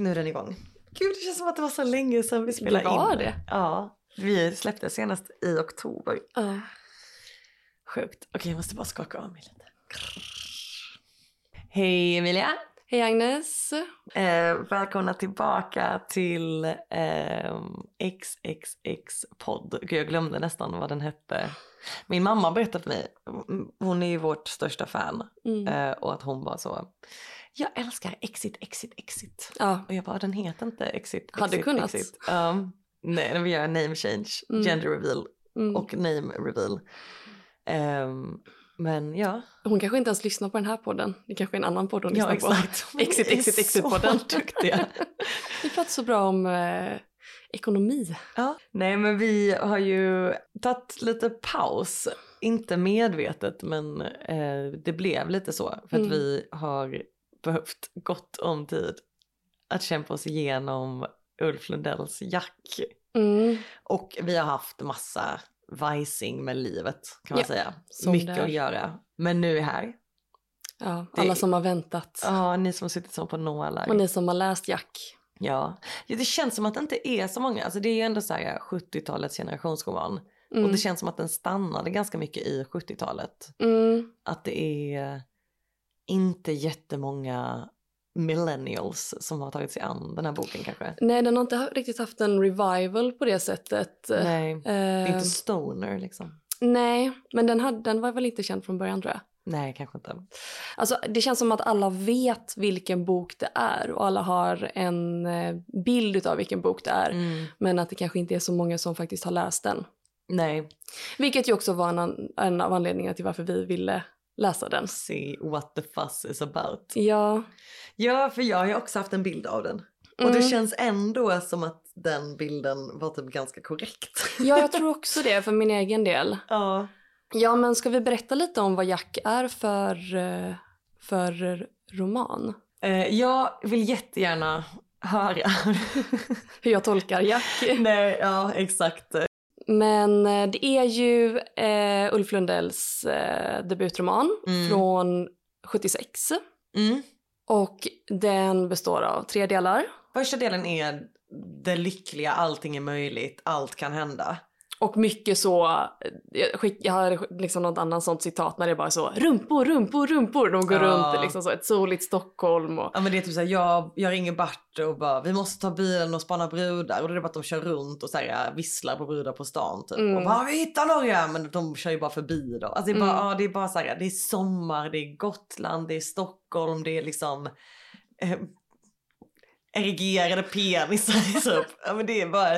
Nu är den igång. Gud det känns som att det var så länge sedan vi spelade Det var in. det. Ja, vi släppte senast i oktober. Ja. Sjukt. Okej jag måste bara skaka av mig lite. Hej Emilia. Hej Agnes. Eh, välkomna tillbaka till eh, XXX-podd. Gud, jag glömde nästan vad den hette. Min mamma berättade för mig, hon är ju vårt största fan. Mm. Eh, och att hon bara så, jag älskar Exit, Exit, Exit. Ja. Och jag bara, den heter inte Exit, Hade Exit, kunnat. Exit. Um, nej, vi gör name change, Mm. gender reveal Mm. och name reveal. Ehm, men ja. Hon kanske inte ens lyssnar på den här podden. Det kanske är en annan podd hon Ja lyssnar på. exakt. Exit, Vi är exit, exit-podden. Duktiga. Vi pratar så bra om eh, ekonomi. Ja. Nej men vi har ju tagit lite paus. Inte medvetet men eh, det blev lite så. För att Mm. vi har behövt gott om tid att kämpa oss igenom Ulf Lundells Jack. Mm. Och vi har haft massa vajsing med livet kan man Ja, säga. Mycket det att göra. Men nu är här. Ja, Det- alla som har väntat. Ja, ni som har suttit som på nålar. Och ni som har läst Jack. Ja. ja, det känns som att det inte är så många. Alltså det är ju ändå så här 70-talets generationsroman. Mm. Och det känns som att den stannade ganska mycket i 70-talet. Mm. Att det är inte jättemånga millennials som har tagit sig an den här boken kanske. Nej, den har inte riktigt haft en revival på det sättet. Nej, det är inte stoner liksom. nej, men den, hade, den var väl inte känd från början tror jag. Nej, kanske inte. Alltså, det känns som att alla vet vilken bok det är och alla har en eh, bild av vilken bok det är. Mm. Men att det kanske inte är så många som faktiskt har läst den. Nej, Vilket ju också var en, an- en av anledningarna till varför vi ville läsa den. see what the fuss is about. Ja. Ja, för jag har ju också haft en bild av den. Och det Mm. känns ändå som att den bilden var typ ganska korrekt. ja, jag tror också det för min egen del. Ja. Ja, men ska vi berätta lite om vad Jack är för, eh, för roman? Eh, jag vill jättegärna höra. Hur jag tolkar Jack. Nej, ja exakt. Men eh, det är ju eh, Ulf Lundells eh, debutroman Mm. från 76. Mm. Och den består av tre delar. Första delen är det lyckliga, allting är möjligt, allt kan hända. Och mycket så, jag, skick, jag har liksom något annat sånt citat när det är bara så rumpor, rumpor, rumpor. De går Ja. runt i liksom så ett soligt Stockholm. Och, Ja men det är typ såhär, jag, jag ringer Bart och bara vi måste ta bilen och spana brudar och då är det bara att de kör runt och så här, visslar på brudar på stan typ. Mm. Och bara vi hittar några men de kör ju bara förbi då. Alltså det är bara, Mm. ja, det är bara så här, det är sommar, det är Gotland, det är Stockholm, det är liksom eh, erigerade penisar typ. Ja men det är bara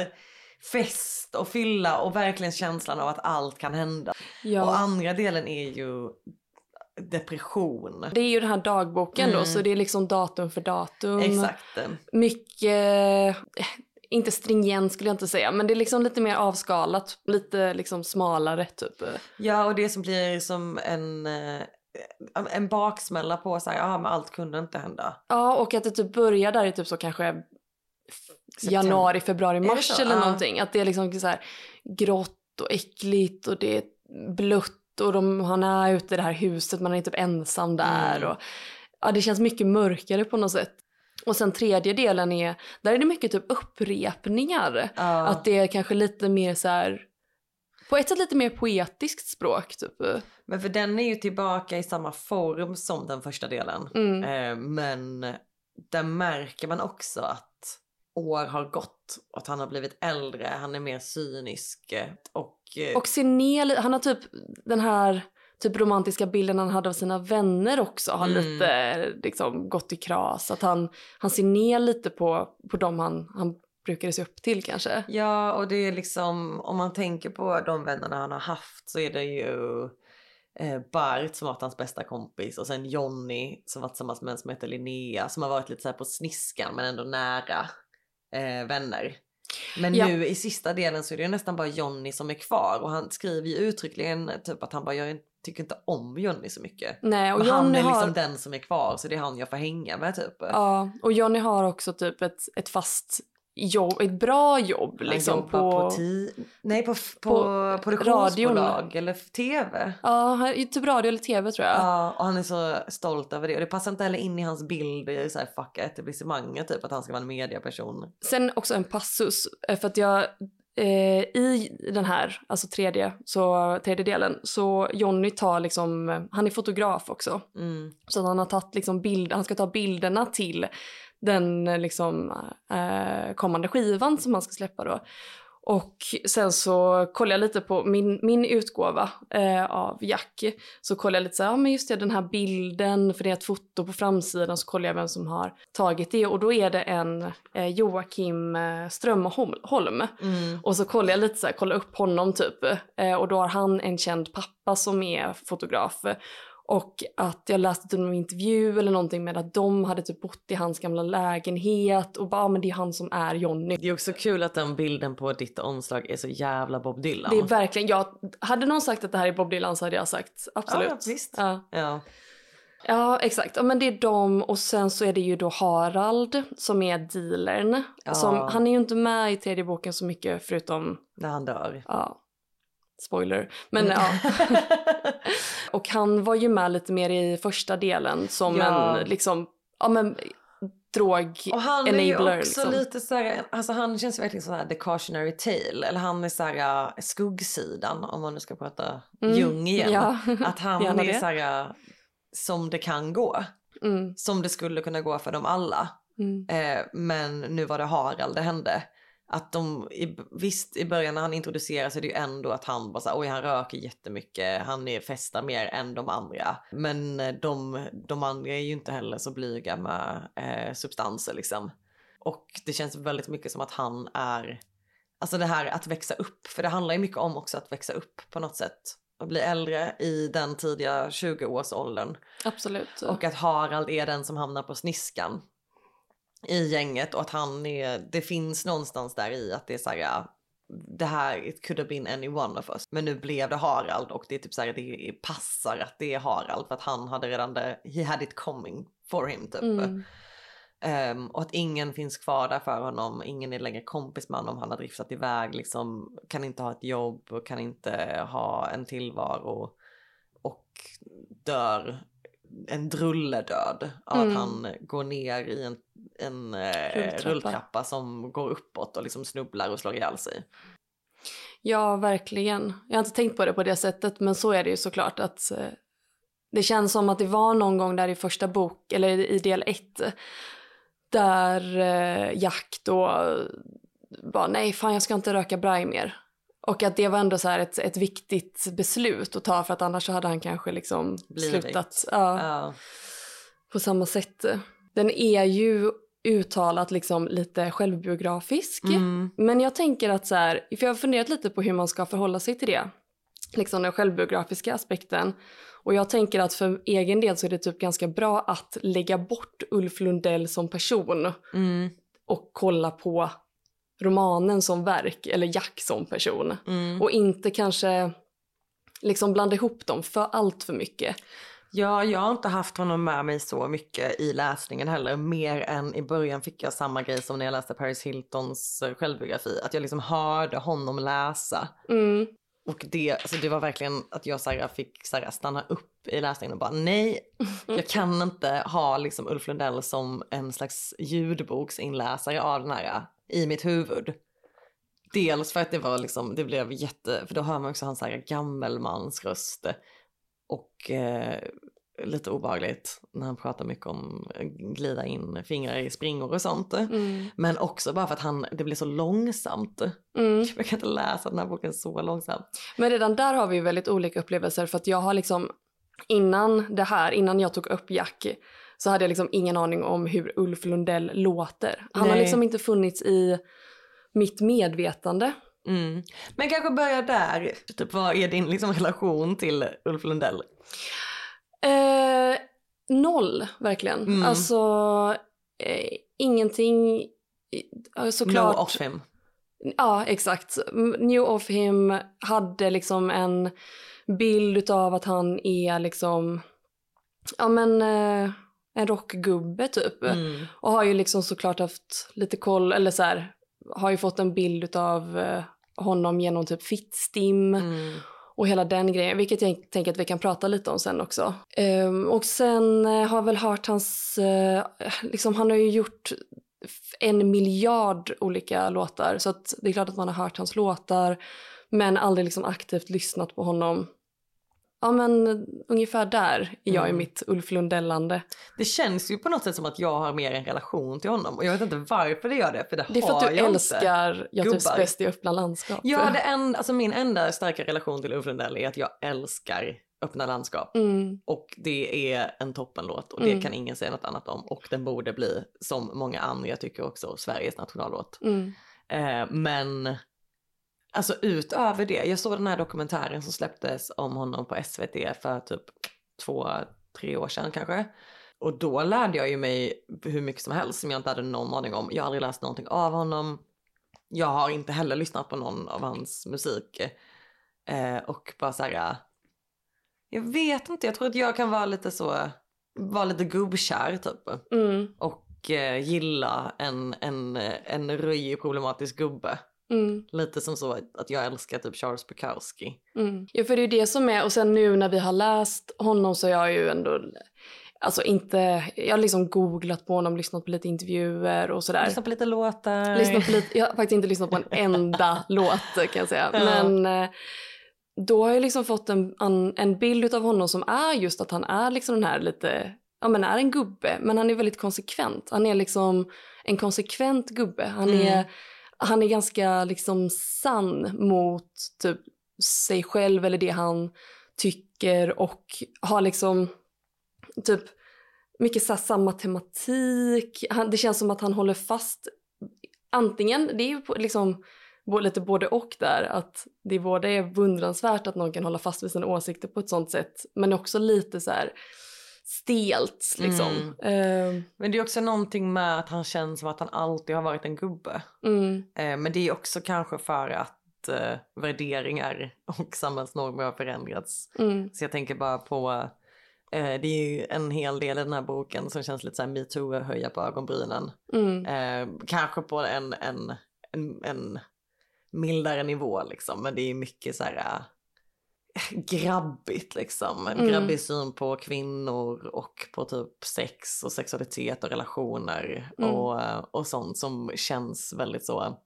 fest och fylla och verkligen känslan av att allt kan hända. ja. Och andra delen är ju depression. Det är ju den här dagboken då, Mm. så det är liksom datum för datum. Exakt. Mycket, eh, inte stringent skulle jag inte säga, men det är liksom lite mer avskalat, lite liksom smalare typ. Ja och det som blir som en, eh, en baksmälla på så här, ja men allt kunde inte hända. Ja, och att det typ börjar där i typ så kanske September. januari, februari, mars eller Ja. någonting. Att det är liksom så här grått och äckligt och det är blött och de, han är ute i det här huset, man är typ ensam där. Mm. Och, ja, det känns mycket mörkare på något sätt. Och sen tredje delen är, där är det mycket typ upprepningar. Ja. Att det är kanske lite mer så här, på ett sätt lite mer poetiskt språk typ. Men för den är ju tillbaka i samma form som den första delen. Mm. Eh, men där märker man också att år har gått och att han har blivit äldre, han är mer cynisk eh, och, eh, Och ser ner, han har typ den här typ romantiska bilden han hade av sina vänner också har Mm. lite liksom gått i kras. Att han, han ser ner lite på, på dem han, han brukade se upp till kanske. Ja, och det är liksom, om man tänker på de vännerna han har haft så är det ju eh, Bart som varit hans bästa kompis och sen Jonny som varit tillsammans med en som heter Linnea som har varit lite så här på sniskan men ändå nära eh, vänner. Men Ja. nu i sista delen så är det ju nästan bara Jonny som är kvar och han skriver ju uttryckligen typ att han bara jag tycker inte om Jonny så mycket. Nej, och Och han är liksom har, den som är kvar så det är han jag får hänga med typ. ja, och Johnny har också typ ett, ett fast jobb, ett bra jobb liksom på... på, ti- nej, på, på, på produktionsbolag eller tv. Ja, typ radio eller tv tror jag. Ja, och han är så stolt över det. Och det passar inte heller in i hans bild i så här fuck etablissemanget typ att han ska vara en mediaperson. Sen också en passus, eh, för att jag eh, i den här, alltså tredje, så, tredje delen, så Jonny tar liksom, han är fotograf också. Mm. Så han har tagit liksom bild, han ska ta bilderna till den eh, liksom eh, kommande skivan som han ska släppa då. Och sen så kollar jag lite på min, min utgåva eh, av Jack. Så kollar jag lite så här, ja men just det den här bilden, för det är ett foto på framsidan, så kollar jag vem som har tagit det. Och då är det en eh, Joakim eh, Strömholm. Mm. Och så kollar jag lite så här, kollar upp honom typ. Eh, och då har han en känd pappa som är fotograf. Och att jag läste typ någon intervju eller någonting med att de hade typ bott i hans gamla lägenhet och bara, ah, men det är han som är Johnny. Det är också kul att den bilden på ditt omslag är så jävla Bob Dylan. Det är verkligen, jag, hade någon sagt att det här är Bob Dylan så hade jag sagt absolut. Ja, visst. Ja, Ja. ja exakt. Ja, men det är de och sen så är det ju då Harald som är dealern. Ja. Som, han är ju inte med i tredje boken så mycket förutom, När han dör. ja, spoiler. Men Mm. ja. Och han var ju med lite mer i första delen som Ja. en liksom, ja men drog Och han är ju också enabler liksom. lite såhär, alltså han känns verkligen såhär the cautionary tale. Eller han är såhär äh, skuggsidan om man nu ska prata Mm. Jung igen. Ja. Att han är det. såhär äh, som det kan gå. Mm, Som det skulle kunna gå för dem alla. mm, Eh, men nu var det Harald det hände. Att de, i, visst i början när han introduceras är det ju ändå att han bara såhär, oj han röker jättemycket, han är festar mer än de andra. Men eh, de, de andra är ju inte heller så blyga med eh, substanser liksom. Och det känns väldigt mycket som att han är, alltså det här att växa upp, för det handlar ju mycket om också att växa upp på något sätt. Och bli äldre i den tidiga 20-årsåldern. absolut. Och att Harald är den som hamnar på sniskan i gänget och att han är, det finns någonstans där i att det är så här, det här, it could have been any one of us. Men nu blev det Harald och det är typ så här, det passar att det är Harald för att han hade redan det, he had it coming for him typ. Mm. Ehm, och att ingen finns kvar där för honom, ingen är längre kompis med honom, han har driftat iväg liksom, kan inte ha ett jobb och kan inte ha en tillvaro och dör en drulledöd av Mm. att han går ner i en, en eh, Rulltrappa. rulltrappa som går uppåt och liksom snubblar och slår ihjäl sig. Ja, verkligen. Jag har inte tänkt på det på det sättet, men så är det ju såklart att eh, det känns som att det var någon gång där i första bok, eller i del ett, där eh, Jack då bara nej fan jag ska inte röka braj mer. Och att det var ändå så ett, ett viktigt beslut att ta för att annars hade han kanske liksom Blivit. slutat ja, Ja. på samma sätt. Den är ju uttalat liksom lite självbiografisk. Mm. Men jag tänker att så här, för jag har funderat lite på hur man ska förhålla sig till det. Liksom den självbiografiska aspekten. Och jag tänker att för egen del så är det typ ganska bra att lägga bort Ulf Lundell som person Mm. och kolla på romanen som verk eller Jack som person. Mm. Och inte kanske liksom blanda ihop dem för allt för mycket. Ja, jag har inte haft honom med mig så mycket i läsningen heller. Mer än i början fick jag samma grej som när jag läste Paris Hiltons självbiografi. Att jag liksom hörde honom läsa. Mm. Och det, alltså det var verkligen att jag så fick så stanna upp i läsningen och bara nej, jag kan inte ha liksom Ulf Lundell som en slags ljudboksinläsare av den här i mitt huvud. Dels för att det var liksom, det blev jätte, för då hör man också hans här gammelmansröst och eh, lite obehagligt när han pratar mycket om eh, glida in fingrar i springor och sånt. Mm. Men också bara för att han, det blir så långsamt. Mm. Jag kan inte läsa den här boken så långsamt. Men redan där har vi väldigt olika upplevelser för att jag har liksom innan det här, innan jag tog upp Jack så hade jag liksom ingen aning om hur Ulf Lundell låter. Han har Nej. liksom inte funnits i mitt medvetande. Mm. Men kanske börja där. Typ, vad är din liksom, relation till Ulf Lundell? Eh, noll, verkligen. Mm. Alltså eh, ingenting, eh, såklart. No off him. Ja, exakt. New of him hade liksom en bild av att han är liksom, ja men eh, en rockgubbe typ. Mm. Och har ju liksom såklart haft lite koll, eller så här, har ju fått en bild av eh, honom genom typ Fittstim Mm. och hela den grejen, vilket jag tänker att vi kan prata lite om sen också. Ehm, och sen eh, har jag väl hört hans, eh, liksom han har ju gjort en miljard olika låtar så att det är klart att man har hört hans låtar men aldrig liksom aktivt lyssnat på honom. Ja men ungefär där är jag i Mm. mitt Ulf Lundellande. Det känns ju på något sätt som att jag har mer en relation till honom och jag vet inte varför det gör det för det, Det är för att du jag älskar Jag trivs Gubbar. bäst i öppna landskap. Ja, det en, alltså min enda starka relation till Ulf Lundell är att jag älskar öppna landskap. Mm, Och det är en toppenlåt och det Mm. kan ingen säga något annat om. Och den borde bli, som många andra jag tycker också, Sveriges nationallåt. mm, Eh, men alltså utöver det, jag såg den här dokumentären som släpptes om honom på SVT för typ två, tre år sedan kanske. Och då lärde jag ju mig hur mycket som helst som jag inte hade någon aning om. Jag har aldrig läst någonting av honom. Jag har inte heller lyssnat på någon av hans musik. Eh, och bara så här, jag vet inte, jag tror att jag kan vara lite så, vara lite gubbkär typ mm, och eh, gilla en, en, en röjig problematisk gubbe. Mm. Lite som så att jag älskar typ Charles Bukowski. Mm. Ja, för det är ju det som är, och sen nu när vi har läst honom så har jag ju ändå, alltså inte, jag har liksom googlat på honom, lyssnat på lite intervjuer och sådär. Lyssna på lite låtar. Lyssnat på lite, jag har faktiskt inte lyssnat på en enda låt kan jag säga. Ja. Men eh, då har jag liksom fått en, en, en bild av honom som är just att han är liksom den här lite, ja men är en gubbe, men han är väldigt konsekvent. Han är liksom en konsekvent gubbe. Han Mm. är, han är ganska liksom sann mot typ sig själv eller det han tycker och har liksom typ mycket så samma tematik. Han, det känns som att han håller fast antingen, det är ju liksom lite både och där, att det både är beundransvärt att någon kan hålla fast vid sina åsikter på ett sånt sätt, men också lite så här stelt liksom. Eh, Men det är också någonting med att han känns som att han alltid har varit en gubbe. mm, Eh, men det är också kanske för att eh, värderingar och samhällsnormer har förändrats. mm, Så jag tänker bara på, eh, det är ju en hel del i den här boken som känns lite så här metoo, höja på ögonbrynen. mm, Eh, kanske på en, en, en, en mildare nivå liksom, men det är mycket så här äh, grabbigt liksom. En Mm. grabbig syn på kvinnor och på typ sex och sexualitet och relationer Mm. och, och sånt som känns väldigt så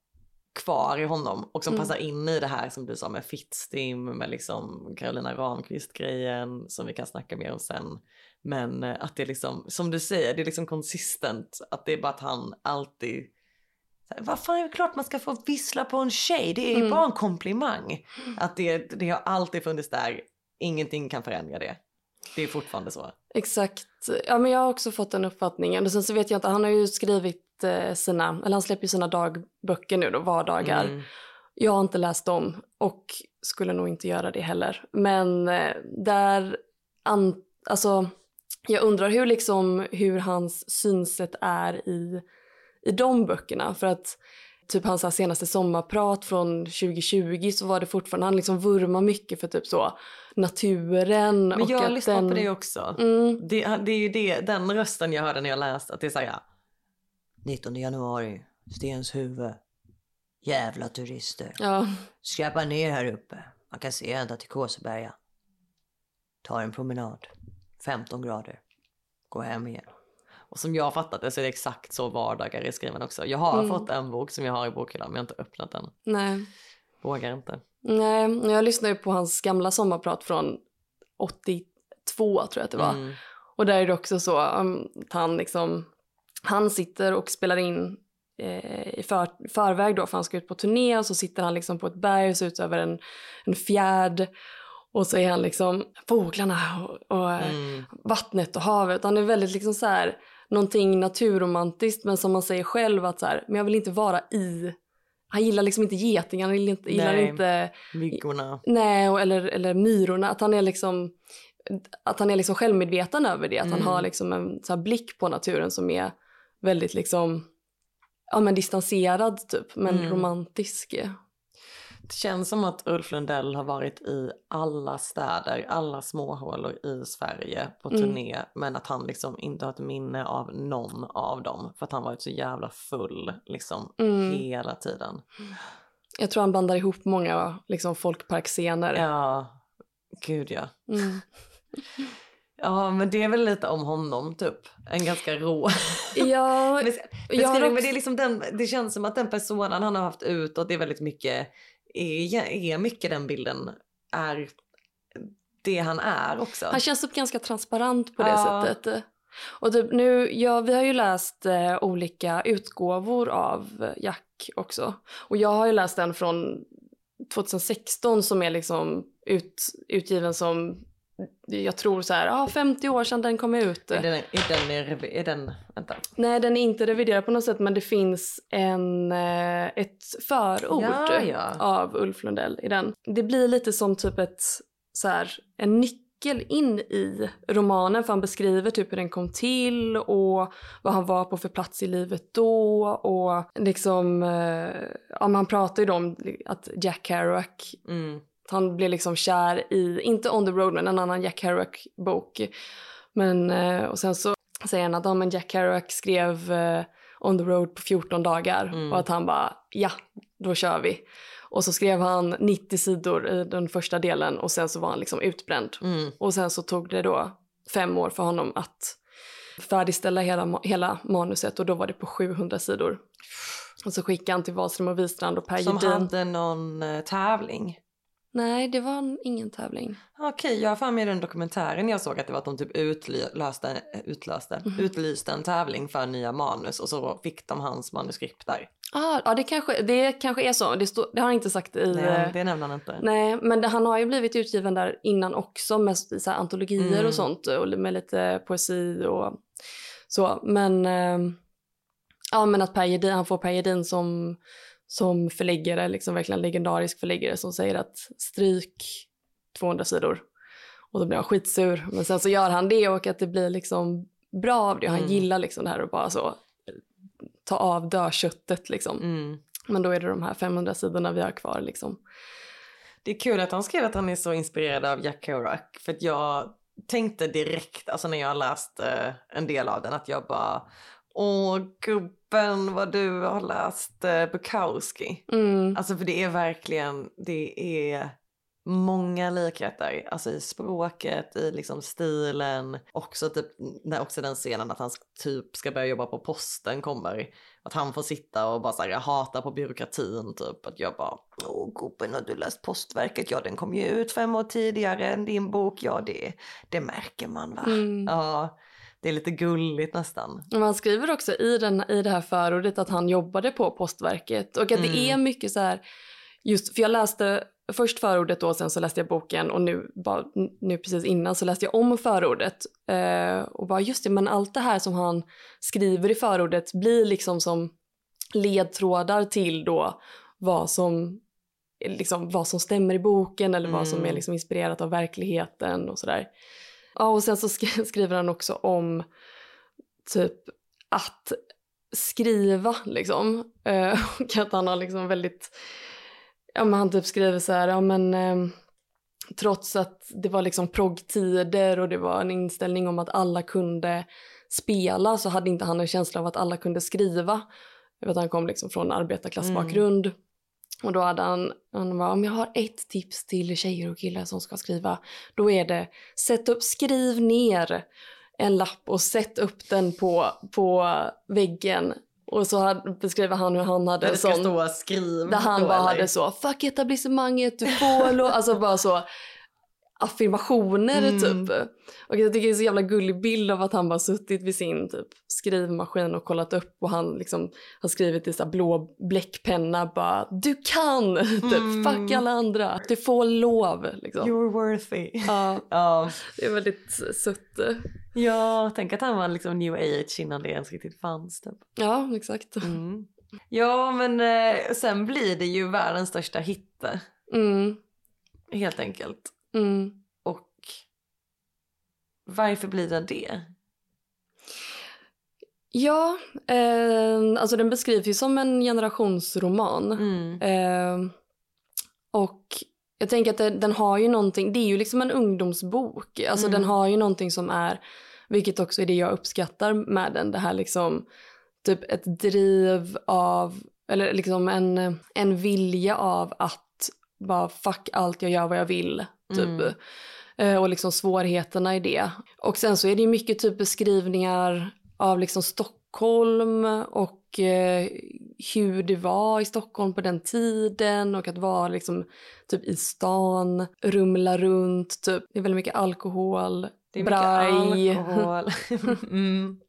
kvar i honom och som Mm. passar in i det här som du sa med Fittstim, med liksom Carolina Ramqvist-grejen som vi kan snacka mer om sen. Men eh, att det är liksom, som du säger, det är liksom konsistent. Att det är bara att han alltid, vad fan är det klart man ska få vissla på en tjej, det är ju Mm. bara en komplimang. Att det, det har alltid funnits där, ingenting kan förändra det. Det är fortfarande så. exakt. Ja, men jag har också fått den uppfattningen. Och sen så vet jag inte, han har ju skrivit eh, sina, eller han släpper ju sina dagböcker nu då, vardagar. Mm. Jag har inte läst dem och skulle nog inte göra det heller. Men eh, där, an, alltså, jag undrar hur, liksom, hur hans synsätt är i, i de böckerna. För att typ hans senaste sommarprat från 2020 så var det fortfarande, han liksom vurmar mycket för typ så naturen. Men och jag lyssnar den, på det också. Mm, Det, det är ju det, den rösten jag hörde när jag läste, att det är så här. 19 januari, Stenshuvud. Jävla turister. ja, Skräpa ner här uppe. Man kan se ända till Kåseberga. Ta en promenad. 15 grader. Gå hem igen. Som jag har fattat det så är det exakt så vardagar är skriven också. Jag har Mm. fått en bok som jag har i bokhyllan men jag har inte öppnat den. nej. Vågar inte. Nej, jag lyssnade ju på hans gamla sommarprat från 82 tror jag att det var. Mm. Och där är det också så um, att han liksom, han sitter och spelar in eh, i för, förväg då för han ska ut på turné och så sitter han liksom på ett berg och ser ut över en, en fjärd och så är han liksom fåglarna och, och eh, Mm. vattnet och havet. Han är väldigt liksom så här någonting naturromantiskt men som man säger själv att så här, men jag vill inte vara i han gillar liksom inte getingar, han gillar inte, gillar Nej. inte Myggorna. Nej, eller, eller myrorna. Att han är liksom att han är liksom självmedveten över det. Att han Mm. har liksom en så blick på naturen som är väldigt liksom ja men distanserad typ, men Mm. romantisk. Det känns som att Ulf Lundell har varit i alla städer, alla småhålor i Sverige på Mm. turné. Men att han liksom inte har ett minne av någon av dem. För att han varit så jävla full liksom Mm. hela tiden. Jag tror han blandar ihop många liksom, folkparkscener. Ja, gud ja. Mm. Ja men det är väl lite om honom typ. En ganska rå. Ja, Men, men också- det, är liksom den, det känns som att den personen han har haft utåt, det är väldigt mycket, är, är mycket den bilden, är det han är också. Han känns upp ganska transparent på det Ja. sättet. Och typ nu, ja, vi har ju läst eh, olika utgåvor av Jack också. Och jag har ju läst den från 2016 som är liksom ut, utgiven som, jag tror så här, ja 50 år sedan den kom ut. Är den, är den, är, den, vänta. Nej, den är inte reviderad på något sätt men det finns en, eh, ett förord Ja, ja. av Ulf Lundell i den. Det blir lite som typ ett, så här, en nyckel in i romanen för han beskriver typ hur den kom till och vad han var på för plats i livet då och liksom, eh, ja man pratar ju om att Jack Kerouac Mm. Han blev liksom kär i, inte On the Road men en annan Jack Kerouac bok. Men, eh, och sen så säger han att ja, men Jack Kerouac skrev eh, On the Road på 14 dagar Mm. och att han bara ja, då kör vi. Och så skrev han 90 sidor i den första delen och sen så var han liksom utbränd. Mm. Och sen så tog det då fem år för honom att färdigställa hela, hela manuset och då var det på 700 sidor. Och så skickade han till Wahlström och Wistrand och Per Som Gedin. hade någon eh, tävling. Nej, det var en- ingen tävling. Okej, jag har för mig den dokumentären jag såg att det var att de typ utlöste, utlöste, Mhm. utlyste en tävling för nya manus och så fick de hans manuskript där. Ah, ja, det kanske, det kanske är så. Det, stå, det har han inte sagt i... Nej, eh, det nämner han inte. Nej, men det, han har ju blivit utgiven där innan också med så här, antologier Mm. och sånt och med lite poesi och så. Men, eh, ja, men att Per Gedin, han får Per Gedin som, som förläggare, liksom verkligen legendarisk förläggare som säger att stryk 200 sidor. Och då blir han skitsur. Men sen så gör han det och att det blir liksom bra av det. Han Mm. gillar liksom det här och bara så ta av dödköttet liksom. Mm. Men då är det de här 500 sidorna vi har kvar liksom. Det är kul att han skrev att han är så inspirerad av Jack Kerouac. För att jag tänkte direkt, alltså när jag har läst eh, en del av den, att jag bara Åh gubben vad du har läst eh, Bukowski. Mm. Alltså för det är verkligen, det är många likheter. Alltså i språket, i liksom stilen. Också typ, när också den scenen att han typ ska börja jobba på posten kommer. Att han får sitta och bara så här, jag hatar på byråkratin typ. Att jag bara, åh gubben har du läst postverket? Ja den kom ju ut fem år tidigare än din bok. Ja det, det märker man va? Mm. Ja, det är lite gulligt nästan. Och Man skriver också i, den, i det här förordet att han jobbade på postverket och att det Mm. är mycket så här, just för jag läste först förordet då sen så läste jag boken och nu, bara, nu precis innan så läste jag om förordet eh, och bara just det men allt det här som han skriver i förordet blir liksom som ledtrådar till då vad som liksom vad som stämmer i boken eller vad som Mm. är liksom inspirerat av verkligheten och sådär. Ja, och sen så skriver han också om typ att skriva liksom. Eh, och att han har liksom väldigt, ja men han typ skriver så här, ja men eh, trots att det var liksom proggtider och det var en inställning om att alla kunde spela så hade inte han en känsla av att alla kunde skriva. Jag vet att han kom liksom från arbetarklassbakgrund. Mm. Och då hade han, han bara, om jag har ett tips till tjejer och killar som ska skriva, då är det sätt upp, skriv ner en lapp och sätt upp den på, på väggen. Och så hade, beskriver han hur han hade ska sån, stå skriv. där han bara eller? hade så, fuck etablissemanget, du får lov, alltså bara så affirmationer Mm. typ. Och jag tycker det är så jävla gullig bild av att han bara suttit vid sin typ skrivmaskin och kollat upp och han liksom har skrivit i så blå bläckpenna bara du kan! typ Mm. fuck alla andra, du får lov liksom. You're worthy. Ja, Ja. det är väldigt sött. ja, tänk att han var liksom new age innan det ens riktigt fanns. Typ. Ja, exakt. Mm. Ja, men eh, sen blir det ju världens största hit. Mm, Helt enkelt. Mm. Och varför blir den det? Ja, eh, alltså den beskrivs ju som en generationsroman. Mm. Eh, Och jag tänker att den, den har ju någonting, det är ju liksom en ungdomsbok. Alltså Mm. den har ju någonting som är, vilket också är det jag uppskattar med den, det här liksom typ ett driv av, eller liksom en, en vilja av att bara fuck allt, jag gör vad jag vill. Typ. Mm. Eh, Och liksom svårigheterna i det. Och sen så är det ju mycket typ beskrivningar av liksom Stockholm och eh, hur det var i Stockholm på den tiden och att vara liksom typ i stan, rumla runt, typ. Det är väldigt mycket alkohol, Det är braj, alkohol. mm.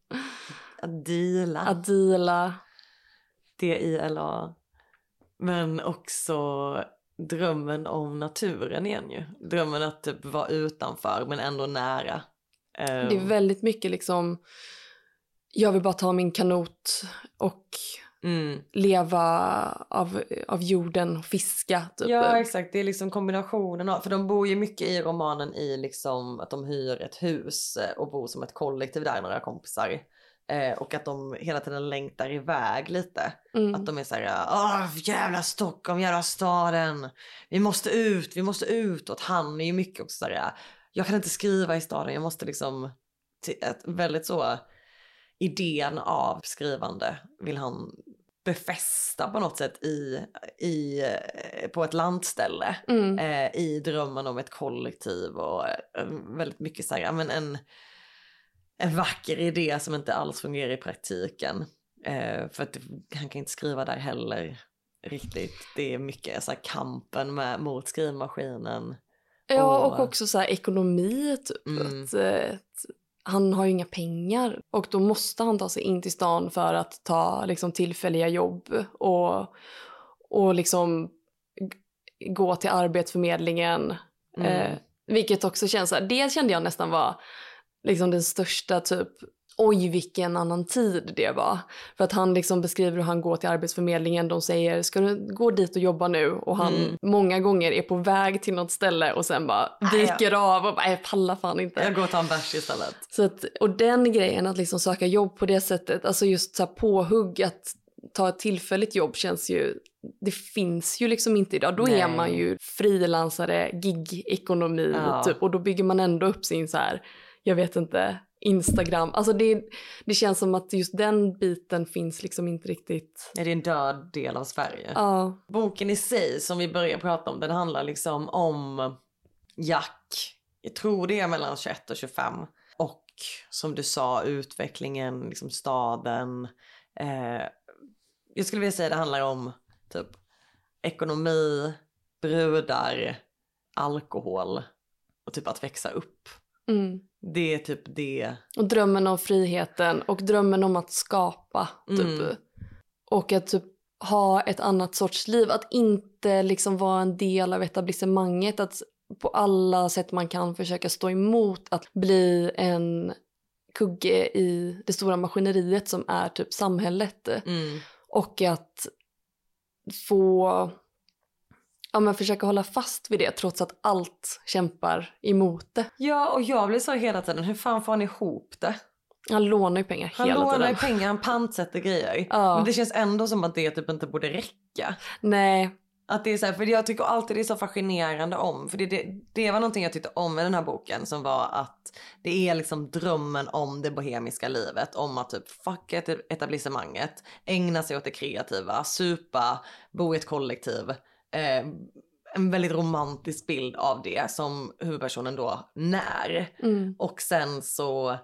Att deala. Adila. D-I-L-A. Men också drömmen om naturen igen ju. Drömmen att typ vara utanför men ändå nära. Det är Ehm, väldigt mycket liksom, jag vill bara ta min kanot och mm. leva av, av jorden och fiska. Typ. Ja exakt, det är liksom kombinationen av, för de bor ju mycket i romanen i liksom att de hyr ett hus och bor som ett kollektiv där, några kompisar. Eh, och att de hela tiden längtar iväg lite. Mm. Att de är såhär, åh jävla Stockholm, jävla staden. Vi måste ut, vi måste ut. Och han är ju mycket också såhär, jag kan inte skriva i staden, jag måste liksom, ett väldigt så, idén av skrivande vill han befästa på något sätt i, i, eh, på ett landställe. Mm. Eh, I drömmen om ett kollektiv och eh, väldigt mycket såhär, ja, men en, en vacker idé som inte alls fungerar i praktiken. Eh, för att han kan inte skriva där heller riktigt. Det är mycket så här, kampen med, mot skrivmaskinen. Ja, Och- och också så här ekonomi. Typ. Mm. Att, eh, att han har ju inga pengar och då måste han ta sig in till stan för att ta liksom, tillfälliga jobb och, och liksom gå till Arbetsförmedlingen. Mm. Eh, vilket också känns så här, det kände jag nästan var liksom den största typ oj vilken annan tid det var. För att han liksom beskriver hur han går till Arbetsförmedlingen, de säger ska du gå dit och jobba nu? Och han Mm. många gånger är på väg till något ställe och sen bara Nej, jag- viker av och bara jag pallar fan inte. Jag går och tar en bärs istället. Så att, och den grejen att liksom söka jobb på det sättet, alltså just så här påhugg att ta ett tillfälligt jobb känns ju, det finns ju liksom inte idag. Då är Nej. man ju frilansare, gig-ekonomi Ja. typ och då bygger man ändå upp sin så här, jag vet inte, Instagram. Alltså det, det känns som att just den biten finns liksom inte riktigt. Ja, det är en död del av Sverige. Ja, Boken i sig som vi börjar prata om den handlar liksom om Jack. Jag tror det är mellan 21 och 25. Och som du sa utvecklingen, liksom staden. Eh, jag skulle vilja säga det handlar om typ ekonomi, brudar, alkohol och typ att växa upp. mm. Det är typ det. Och drömmen om friheten och drömmen om att skapa. Typ. Mm. Och att typ ha ett annat sorts liv. Att inte liksom vara en del av etablissemanget. Att på alla sätt man kan försöka stå emot att bli en kugge i det stora maskineriet som är typ samhället. Mm. Och att få ja, men försöka hålla fast vid det trots att allt kämpar emot det. Ja och jag blir så hela tiden, hur fan får han ihop det? Han lånar ju pengar Han hela lånar tiden. ju pengar, han pantsätter grejer. Ja. Men det känns ändå som att det typ inte borde räcka. Nej, Att det är så här, för jag tycker alltid det är så fascinerande om, för det, det, det var någonting jag tyckte om med den här boken som var att det är liksom drömmen om det bohemiska livet, om att typ fucka etablissemanget, ägna sig åt det kreativa, supa, bo i ett kollektiv. Eh, en väldigt romantisk bild av det som huvudpersonen då när. mm. Och sen så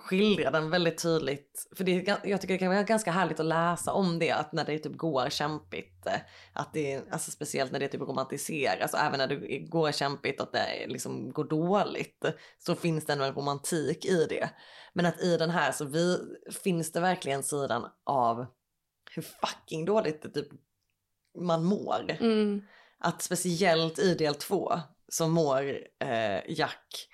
skildrar den väldigt tydligt, för det är, jag tycker det kan vara ganska härligt att läsa om det, att när det typ går kämpigt, eh, att det alltså speciellt när det typ romantiseras, och även när det går kämpigt att det liksom går dåligt, så finns det ändå en romantik i det. Men att i den här så vi, finns det verkligen sidan av hur fucking dåligt det typ man mår. Mm. Att speciellt i del två så mår eh, Jack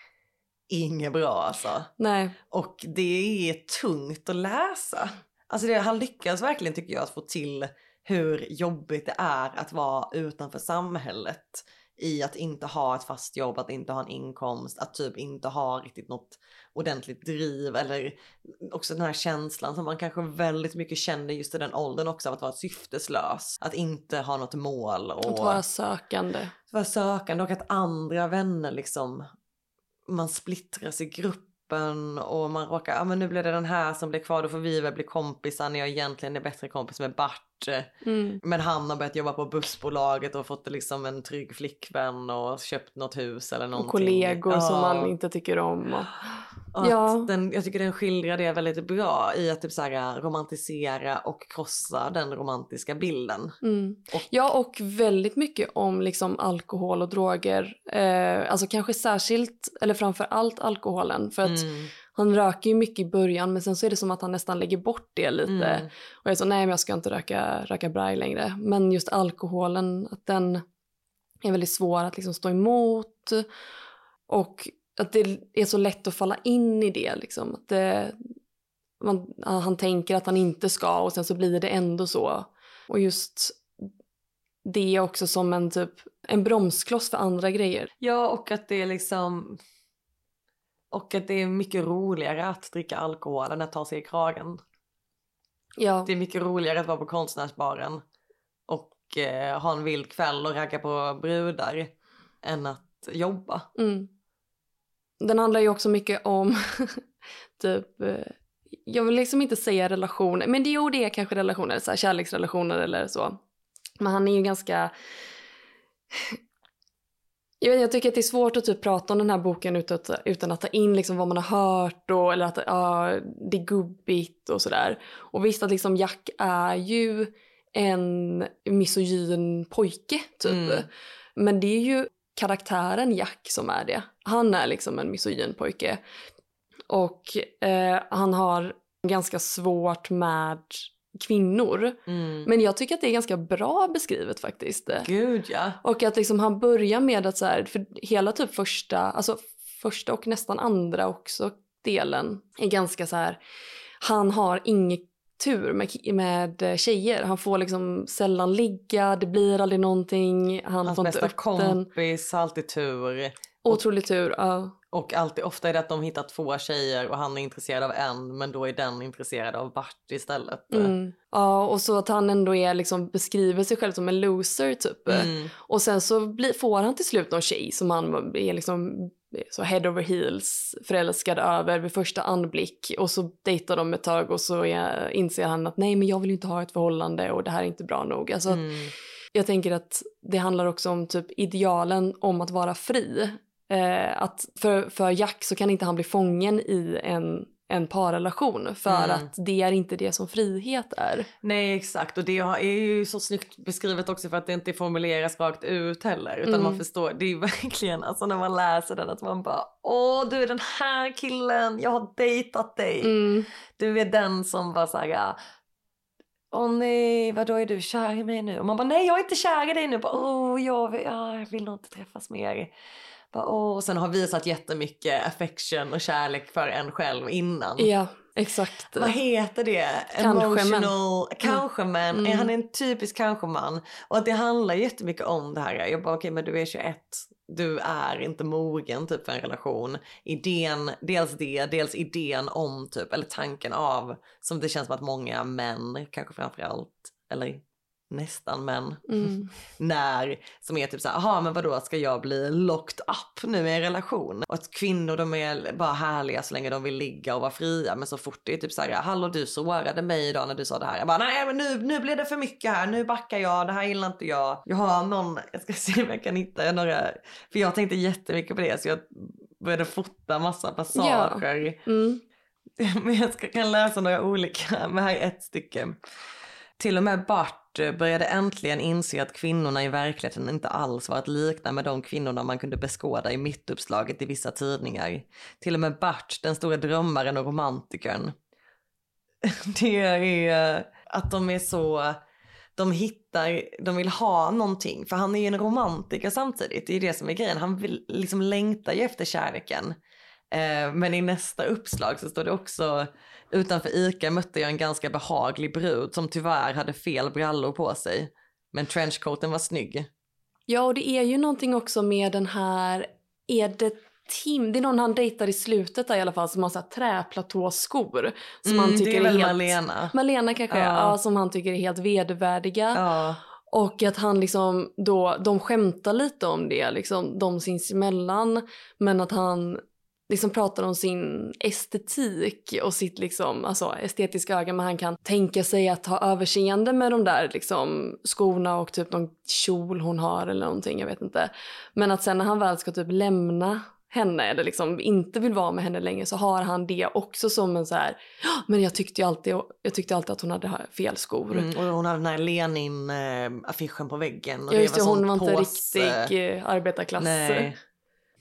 inget bra alltså. Nej. Och det är tungt att läsa. Alltså det, han lyckas verkligen tycker jag att få till hur jobbigt det är att vara utanför samhället. I att inte ha ett fast jobb, att inte ha en inkomst, att typ inte ha riktigt något ordentligt driv eller också den här känslan som man kanske väldigt mycket känner just i den åldern också av att vara syfteslös. Att inte ha något mål. Och Att vara sökande. Att vara sökande och att andra vänner liksom, man splittras i gruppen och man råkar, ja ah, men nu blir det den här som blir kvar, då får vi väl bli kompisar när jag egentligen är bättre kompis med Bart. Mm. Men han har börjat jobba på bussbolaget och fått liksom en trygg flickvän och köpt något hus eller någonting. Och kollegor Ja. som man inte tycker om. Och... Och Ja. den, jag tycker den skildrar det väldigt bra i att typ så här, romantisera och krossa den romantiska bilden. Mm. Och- Ja, och väldigt mycket om liksom alkohol och droger. Eh, alltså kanske särskilt, eller framför allt alkoholen. För att Mm. han röker ju mycket i början men sen så är det som att han nästan lägger bort det lite. Mm. Och jag är så, nej men jag ska inte röka, röka braj längre. Men just alkoholen, att den är väldigt svår att liksom stå emot. Och att det är så lätt att falla in i det. Liksom. Att det man, han tänker att han inte ska och sen så blir det ändå så. Och just det också som en typ en bromskloss för andra grejer. Ja och att det är liksom och att det är mycket roligare att dricka alkohol än att ta sig i kragen. Ja, Det är mycket roligare att vara på konstnärsbaren och eh, ha en vild kväll och ragga på brudar än att jobba. mm. Den handlar ju också mycket om typ eh, jag vill liksom inte säga relationer, men det, jo det är kanske relationer, så här, kärleksrelationer eller så. Men han är ju ganska... Jag, vet, jag tycker att det är svårt att typ prata om den här boken utan att, utan att ta in liksom vad man har hört och, eller att ja, det är gubbigt och sådär. Och visst att liksom Jack är ju en misogyn pojke typ. Mm. Men det är ju karaktären Jack som är det. Han är liksom en misogyn pojke. Och eh, han har ganska svårt med kvinnor. Mm. Men jag tycker att det är ganska bra beskrivet faktiskt. Gud ja. Och att liksom han börjar med att så här, för hela typ första, alltså första och nästan andra också delen är ganska så här, han har ingen tur med, med tjejer. Han får liksom sällan ligga, det blir aldrig någonting, han Hans får bästa kompis har alltid tur. Otrolig tur, ja. Och alltid, ofta är det att de hittar två tjejer och han är intresserad av en men då är den intresserad av Bart istället. Mm. Ja, och så att han ändå är liksom, beskriver sig själv som en loser typ. Mm. Och sen så blir, får han till slut någon tjej som han är liksom så head over heels förälskad över vid första anblick och så dejtar de ett tag och så är, inser han att nej men jag vill inte ha ett förhållande och det här är inte bra nog. Alltså, att Mm. Jag tänker att det handlar också om typ idealen om att vara fri. Eh, att för, för Jack så kan inte han bli fången i en, en parrelation för Mm. att det är inte det som frihet är. Nej exakt och det är ju så snyggt beskrivet också för att det inte formuleras rakt ut heller utan Mm. man förstår, det är verkligen alltså när man läser den att man bara åh du är den här killen, jag har dejtat dig. Mm. Du är den som bara såhär Åh nej, vadå är du kär i mig nu? Och man bara nej jag är inte kär i dig nu. Bara, Åh jag, vill, ja, jag vill nog inte träffas mer. Bara, Åh, och sen har visat jättemycket affection och kärlek för en själv innan. Ja, exakt. Vad heter det? Kanske Emotional, kanske men. Mm. Han är en typisk kanske man. Och att det handlar jättemycket om det här. Jag bara okej men du är 21. Du är inte mogen typ för en relation. Idén, dels det, dels idén om typ, eller tanken av, som det känns som att många män, kanske framförallt, eller nästan män, Mm. när, som är typ så här, aha men vadå ska jag bli locked up nu i en relation? Och att kvinnor de är bara härliga så länge de vill ligga och vara fria men så fort det är typ så här, hallå du sårade mig idag när du sa det här. Jag bara nej men nu, nu blir det för mycket här, nu backar jag, det här gillar inte jag. Jag har någon, jag ska se om jag kan hitta några, för jag tänkte jättemycket på det så jag började fota massa passager. Mm. Men jag ska, kan läsa några olika, men här är ett stycke. Till och med Bart Eh, började äntligen inse att kvinnorna i verkligheten inte alls var att likna med de kvinnorna man kunde beskåda i mittuppslaget i vissa tidningar. Till och med Bart, den stora drömmaren och romantikern. Det är eh, att de är så, de hittar, de vill ha någonting. För han är ju en romantiker samtidigt, det är ju det som är grejen. Han vill, liksom längtar ju efter kärleken. Eh, men i nästa uppslag så står det också utanför ICA mötte jag en ganska behaglig brud som tyvärr hade fel brallor på sig. Men trenchcoaten var snygg. Ja, och det är ju någonting också med den här, är det Tim, det är någon han dejtar i slutet där i alla fall som har så här träplatåskor. Som Mm, han det tycker är väl helt... Malena. Malena kanske, ja. ja, som han tycker är helt vedervärdiga. Ja. Och att han liksom då, de skämtar lite om det, liksom, de sinsemellan. Men att han liksom pratar om sin estetik och sitt liksom, alltså, estetiska öga. Men han kan tänka sig att ha överseende med de där liksom, skorna och typ någon kjol hon har eller någonting, jag vet inte. Men att sen när han väl ska typ lämna henne eller liksom inte vill vara med henne längre så har han det också som en så här, "Ja, men jag tyckte ju alltid, jag tyckte alltid att hon hade fel skor. Mm, och hon hade den här Lenin-affischen på väggen. Och Ja just det, sån hon var inte påse. riktig eh, arbetarklass. Nej.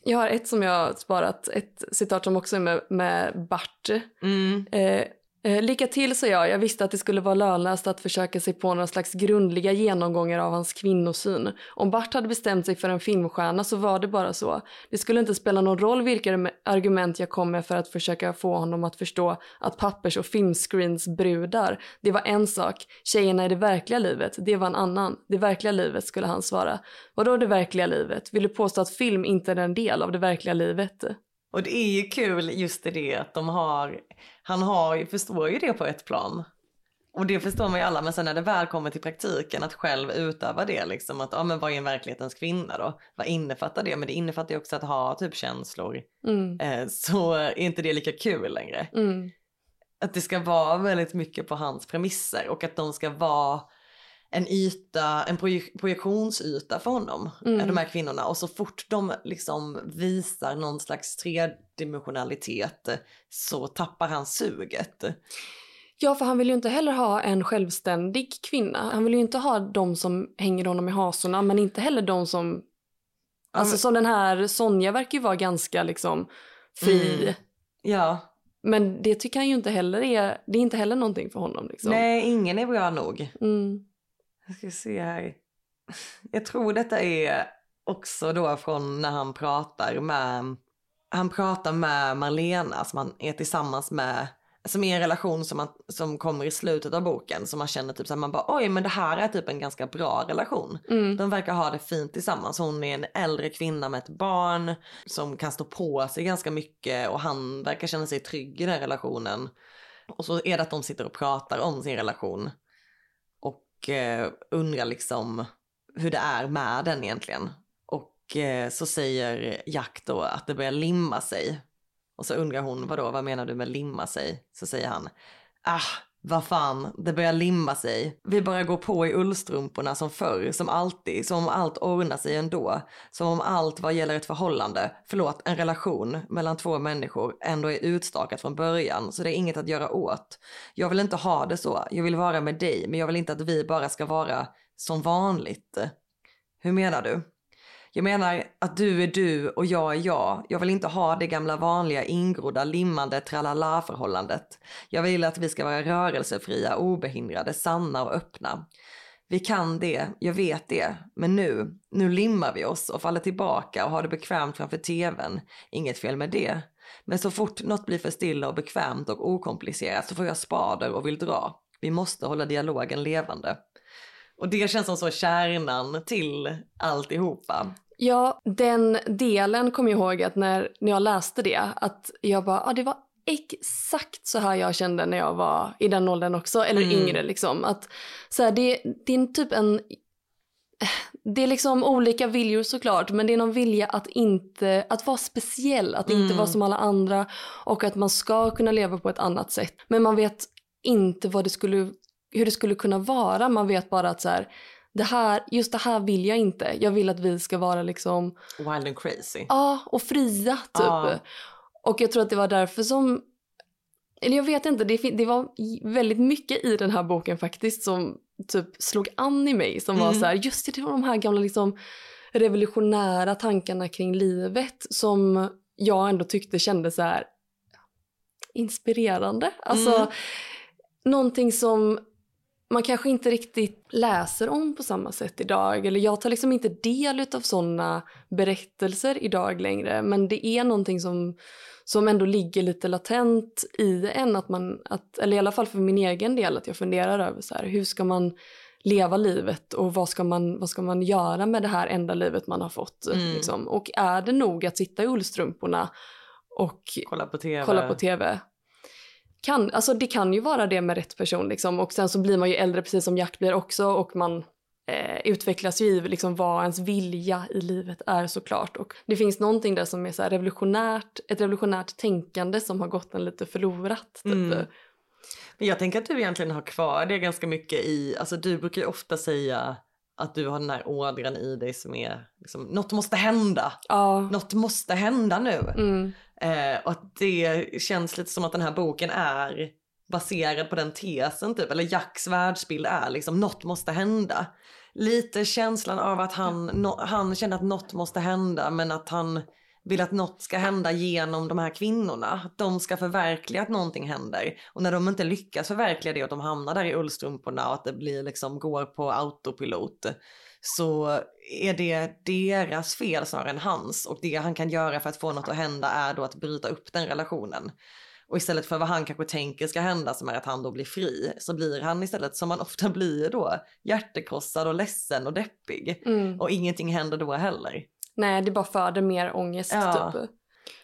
Jag har ett som jag har sparat, ett citat som också är med, med Bart. Mm. Eh, Eh, lycka till, sa jag. Jag visste att det skulle vara lönlöst att försöka sig på några slags grundliga genomgångar av hans kvinnosyn. Om Bart hade bestämt sig för en filmstjärna så var det bara så. Det skulle inte spela någon roll vilka argument jag kom med för att försöka få honom att förstå att pappers och filmscreensbrudar, det var en sak. Tjejerna i det verkliga livet, det var en annan. Det verkliga livet, skulle han svara. Vadå det verkliga livet? Vill du påstå att film inte är en del av det verkliga livet? Och det är ju kul just i det att de har, han har, förstår ju det på ett plan. Och det förstår man ju alla, men sen när det väl kommer till praktiken att själv utöva det liksom att, ja men vad är en verklighetens kvinna då? Vad innefattar det? Men det innefattar ju också att ha typ känslor. Mm. Eh, så är inte det lika kul längre. Mm. Att det ska vara väldigt mycket på hans premisser och att de ska vara en yta, en projek- projektionsyta för honom, Mm. de här kvinnorna. Och så fort de liksom visar någon slags tredimensionalitet så tappar han suget. Ja, för han vill ju inte heller ha en självständig kvinna. Han vill ju inte ha de som hänger honom i hasorna, men inte heller de som... Alltså som den här Sonja verkar ju vara ganska liksom fri. Mm. Ja, Men det tycker han ju inte heller är... Det är inte heller någonting för honom liksom. nej ingen är bra nog. Mm. Jag ska se här. Jag tror detta är också då från när han pratar med, han pratar med Marlena som han är tillsammans med, som är en relation som, man, som kommer i slutet av boken som man känner typ så här, man bara oj men det här är typ en ganska bra relation. Mm. De verkar ha det fint tillsammans. Hon är en äldre kvinna med ett barn som kan stå på sig ganska mycket och han verkar känna sig trygg i den relationen. Och så är det att de sitter och pratar om sin relation Eh, undrar liksom hur det är med den egentligen. Och eh, så säger Jack då att det börjar limma sig. Och så undrar hon, vadå, vad menar du med limma sig? Så säger han, ah, vad fan, det börjar limma sig. Vi bara går på i ullstrumporna som förr, som alltid, som om allt ordnar sig ändå. Som om allt vad gäller ett förhållande, förlåt, en relation mellan två människor ändå är utstakat från början, så det är inget att göra åt. Jag vill inte ha det så, jag vill vara med dig, men jag vill inte att vi bara ska vara som vanligt. Hur menar du? Jag menar att du är du och jag är jag. Jag vill inte ha det gamla vanliga ingrodda limmande tralala-förhållandet. Jag vill att vi ska vara rörelsefria, obehindrade, sanna och öppna. Vi kan det, jag vet det, men nu, nu limmar vi oss och faller tillbaka och har det bekvämt framför tvn. Inget fel med det. Men så fort något blir för stilla och bekvämt och okomplicerat så får jag spader och vill dra. Vi måste hålla dialogen levande. Och det känns som så kärnan till alltihopa. Ja, den delen kommer jag ihåg att när, när jag läste det, att jag bara, ah, det var exakt så här jag kände när jag var i den åldern också, eller Mm. yngre liksom. Att så här, det, det är typ en, det är liksom olika viljor såklart, men det är någon vilja att inte, att vara speciell, att inte Mm. vara som alla andra och att man ska kunna leva på ett annat sätt. Men man vet inte vad det skulle, hur det skulle kunna vara, man vet bara att så här, det här, just det här vill jag inte. Jag vill att vi ska vara liksom, Wild and crazy. ja, och fria typ. Ja. Och jag tror att det var därför som, eller jag vet inte, det, det var väldigt mycket i den här boken faktiskt som typ slog an i mig. Som var Mm. så här, just det, det var de här gamla liksom revolutionära tankarna kring livet som jag ändå tyckte kändes så här inspirerande. Alltså Mm. någonting som man kanske inte riktigt läser om på samma sätt idag. Eller jag tar liksom inte del av sådana berättelser idag längre. Men det är någonting som, som ändå ligger lite latent i en. Att man, att, eller i alla fall för min egen del, att jag funderar över så här, hur ska man leva livet och vad ska, man, vad ska man göra med det här enda livet man har fått. Mm. Liksom. Och är det nog att sitta i ullstrumporna och Kolla på tv. kolla på tv? Kan, alltså det kan ju vara det med rätt person liksom. och sen så blir man ju äldre precis som Jack blir också och man eh, utvecklas ju i liksom vad ens vilja i livet är såklart. Och det finns någonting där som är så här revolutionärt, ett revolutionärt tänkande som har gått en lite förlorat. Typ. Mm. Men jag tänker att du egentligen har kvar det ganska mycket i, alltså du brukar ju ofta säga att du har den här ådran i dig som är liksom, något måste hända. Ja. Något måste hända nu. Mm. Eh, och att det känns lite som att den här boken är baserad på den tesen typ, eller Jacks världsbild är liksom något måste hända. Lite känslan av att han, no, han känner att något måste hända men att han vill att något ska hända genom de här kvinnorna. Att de ska förverkliga att någonting händer. Och när de inte lyckas förverkliga det och att de hamnar där i ullstrumporna och att det blir liksom går på autopilot så är det deras fel snarare än hans. Och det han kan göra för att få något att hända är då att bryta upp den relationen. Och istället för vad han kanske tänker ska hända som är att han då blir fri så blir han istället som man ofta blir då hjärtekrossad och ledsen och deppig. Mm. Och ingenting händer då heller. Nej, det bara föder mer ångest Ja. typ.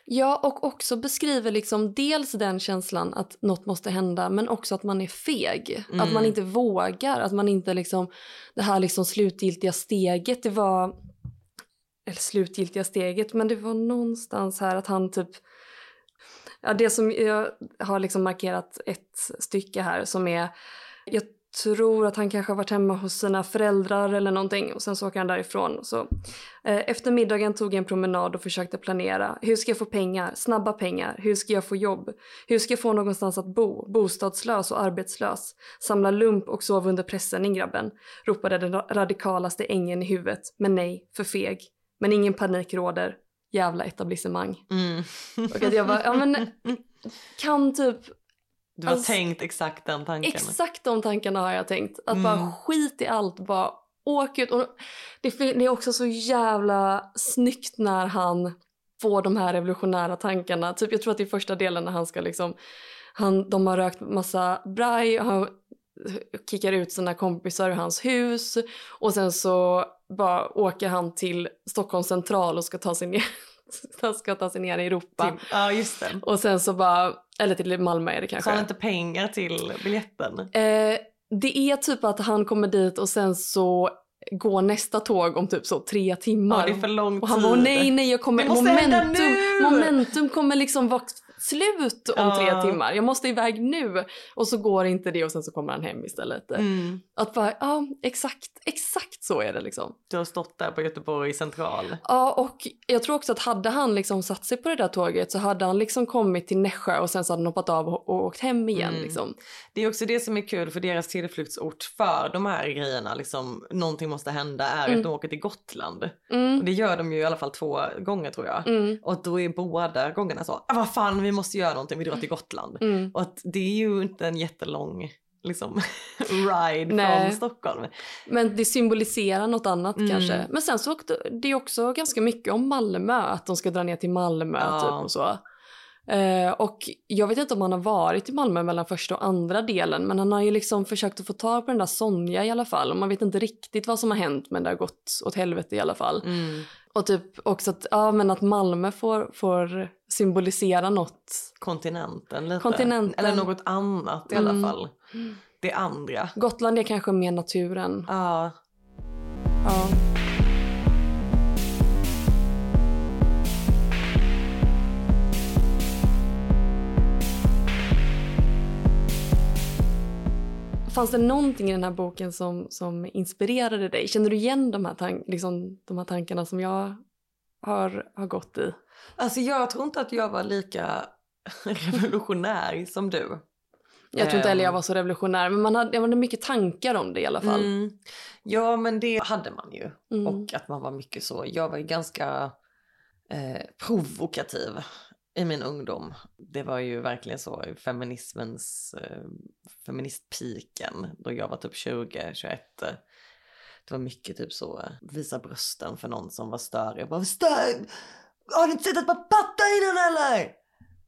Ja, och också beskriver liksom dels den känslan att något måste hända men också att man är feg. Mm. Att man inte vågar, att man inte liksom det här liksom slutgiltiga steget, det var eller slutgiltiga steget, men det var någonstans här att han typ Ja, det som jag har liksom markerat ett stycke här som är jag tror att han kanske har varit hemma hos sina föräldrar eller någonting och sen så åker han därifrån. Så, eh, efter middagen tog jag en promenad och försökte planera. Hur ska jag få pengar? Snabba pengar. Hur ska jag få jobb? Hur ska jag få någonstans att bo? Bostadslös och arbetslös. Samla lump och sova under presenning grabben. Ropade den ra- radikalaste ängen i huvudet. Men nej, för feg. Men ingen panik råder. Jävla etablissemang. Mm. Och att jag bara, ja men kan typ Du har Alltså, tänkt exakt den tanken. Exakt de tankarna har jag tänkt. Att Mm. bara skit i allt, bara åk ut. Och det, det är också så jävla snyggt när han får de här revolutionära tankarna. Typ jag tror att det är första delen när han ska liksom, han, de har rökt massa braj och han kickar ut sina kompisar ur hans hus och sen så bara åker han till Stockholms central och ska ta sig ner, ska ta sig ner i Europa. Till- Ja just det. Och sen så bara, eller till Malmö är det Så kanske. har han inte pengar till biljetten? Eh, det är typ att han kommer dit och sen så går nästa tåg om typ så tre timmar. Ja det är för lång tid. och han bara nej nej jag kommer, momentum, momentum kommer liksom vara slut om Ja. tre timmar. Jag måste iväg nu. Och så går inte det och sen så kommer han hem istället. Mm. Att bara, ja exakt, exakt så är det liksom. Du har stått där på Göteborg central. Ja och jag tror också att hade han liksom satt sig på det där tåget så hade han liksom kommit till Nässjö och sen så hade han hoppat av och, och åkt hem igen Mm. liksom. Det är också det som är kul för deras tillflyktsort för de här grejerna, liksom någonting måste hända, är Mm. att de åker till Gotland. Mm, Och det gör de ju i alla fall två gånger tror jag. mm, Och då är båda gångerna så, ah, vad fan vi måste göra någonting, vi drar till Gotland. mm. Och att det är ju inte en jättelång liksom ride Nej. från Stockholm. Men det symboliserar något annat Mm. kanske. Men sen så det är också ganska mycket om Malmö, att de ska dra ner till Malmö Ja. typ och så. Eh, och jag vet inte om han har varit i Malmö mellan första och andra delen men han har ju liksom försökt att få tag på den där Sonja i alla fall och man vet inte riktigt vad som har hänt men det har gått åt helvete i alla fall. Mm. Och typ också att, ja, men att Malmö får, får symbolisera något. Kontinenten lite. Kontinenten. Eller något annat i alla Mm. fall. Det andra. Gotland är kanske mer naturen. Ja, Ja. Fanns det någonting i den här boken som, som inspirerade dig? Känner du igen de här, tan- liksom, de här tankarna som jag har, har gått i? Alltså jag tror inte att jag var lika revolutionär som du. Jag tror inte heller jag Ehm. var så revolutionär, men man hade, jag hade mycket tankar om det i alla fall. Mm. Ja men det hade man ju. Mm. Och att man var mycket så. Jag var ju ganska eh, provokativ i min ungdom. Det var ju verkligen så feminismens, eh, feministpiken då jag var typ 20, 21. Det var mycket typ så, eh, visa brösten för någon som var större. Jag bara, stör! Har du inte sett att man pattar innan eller?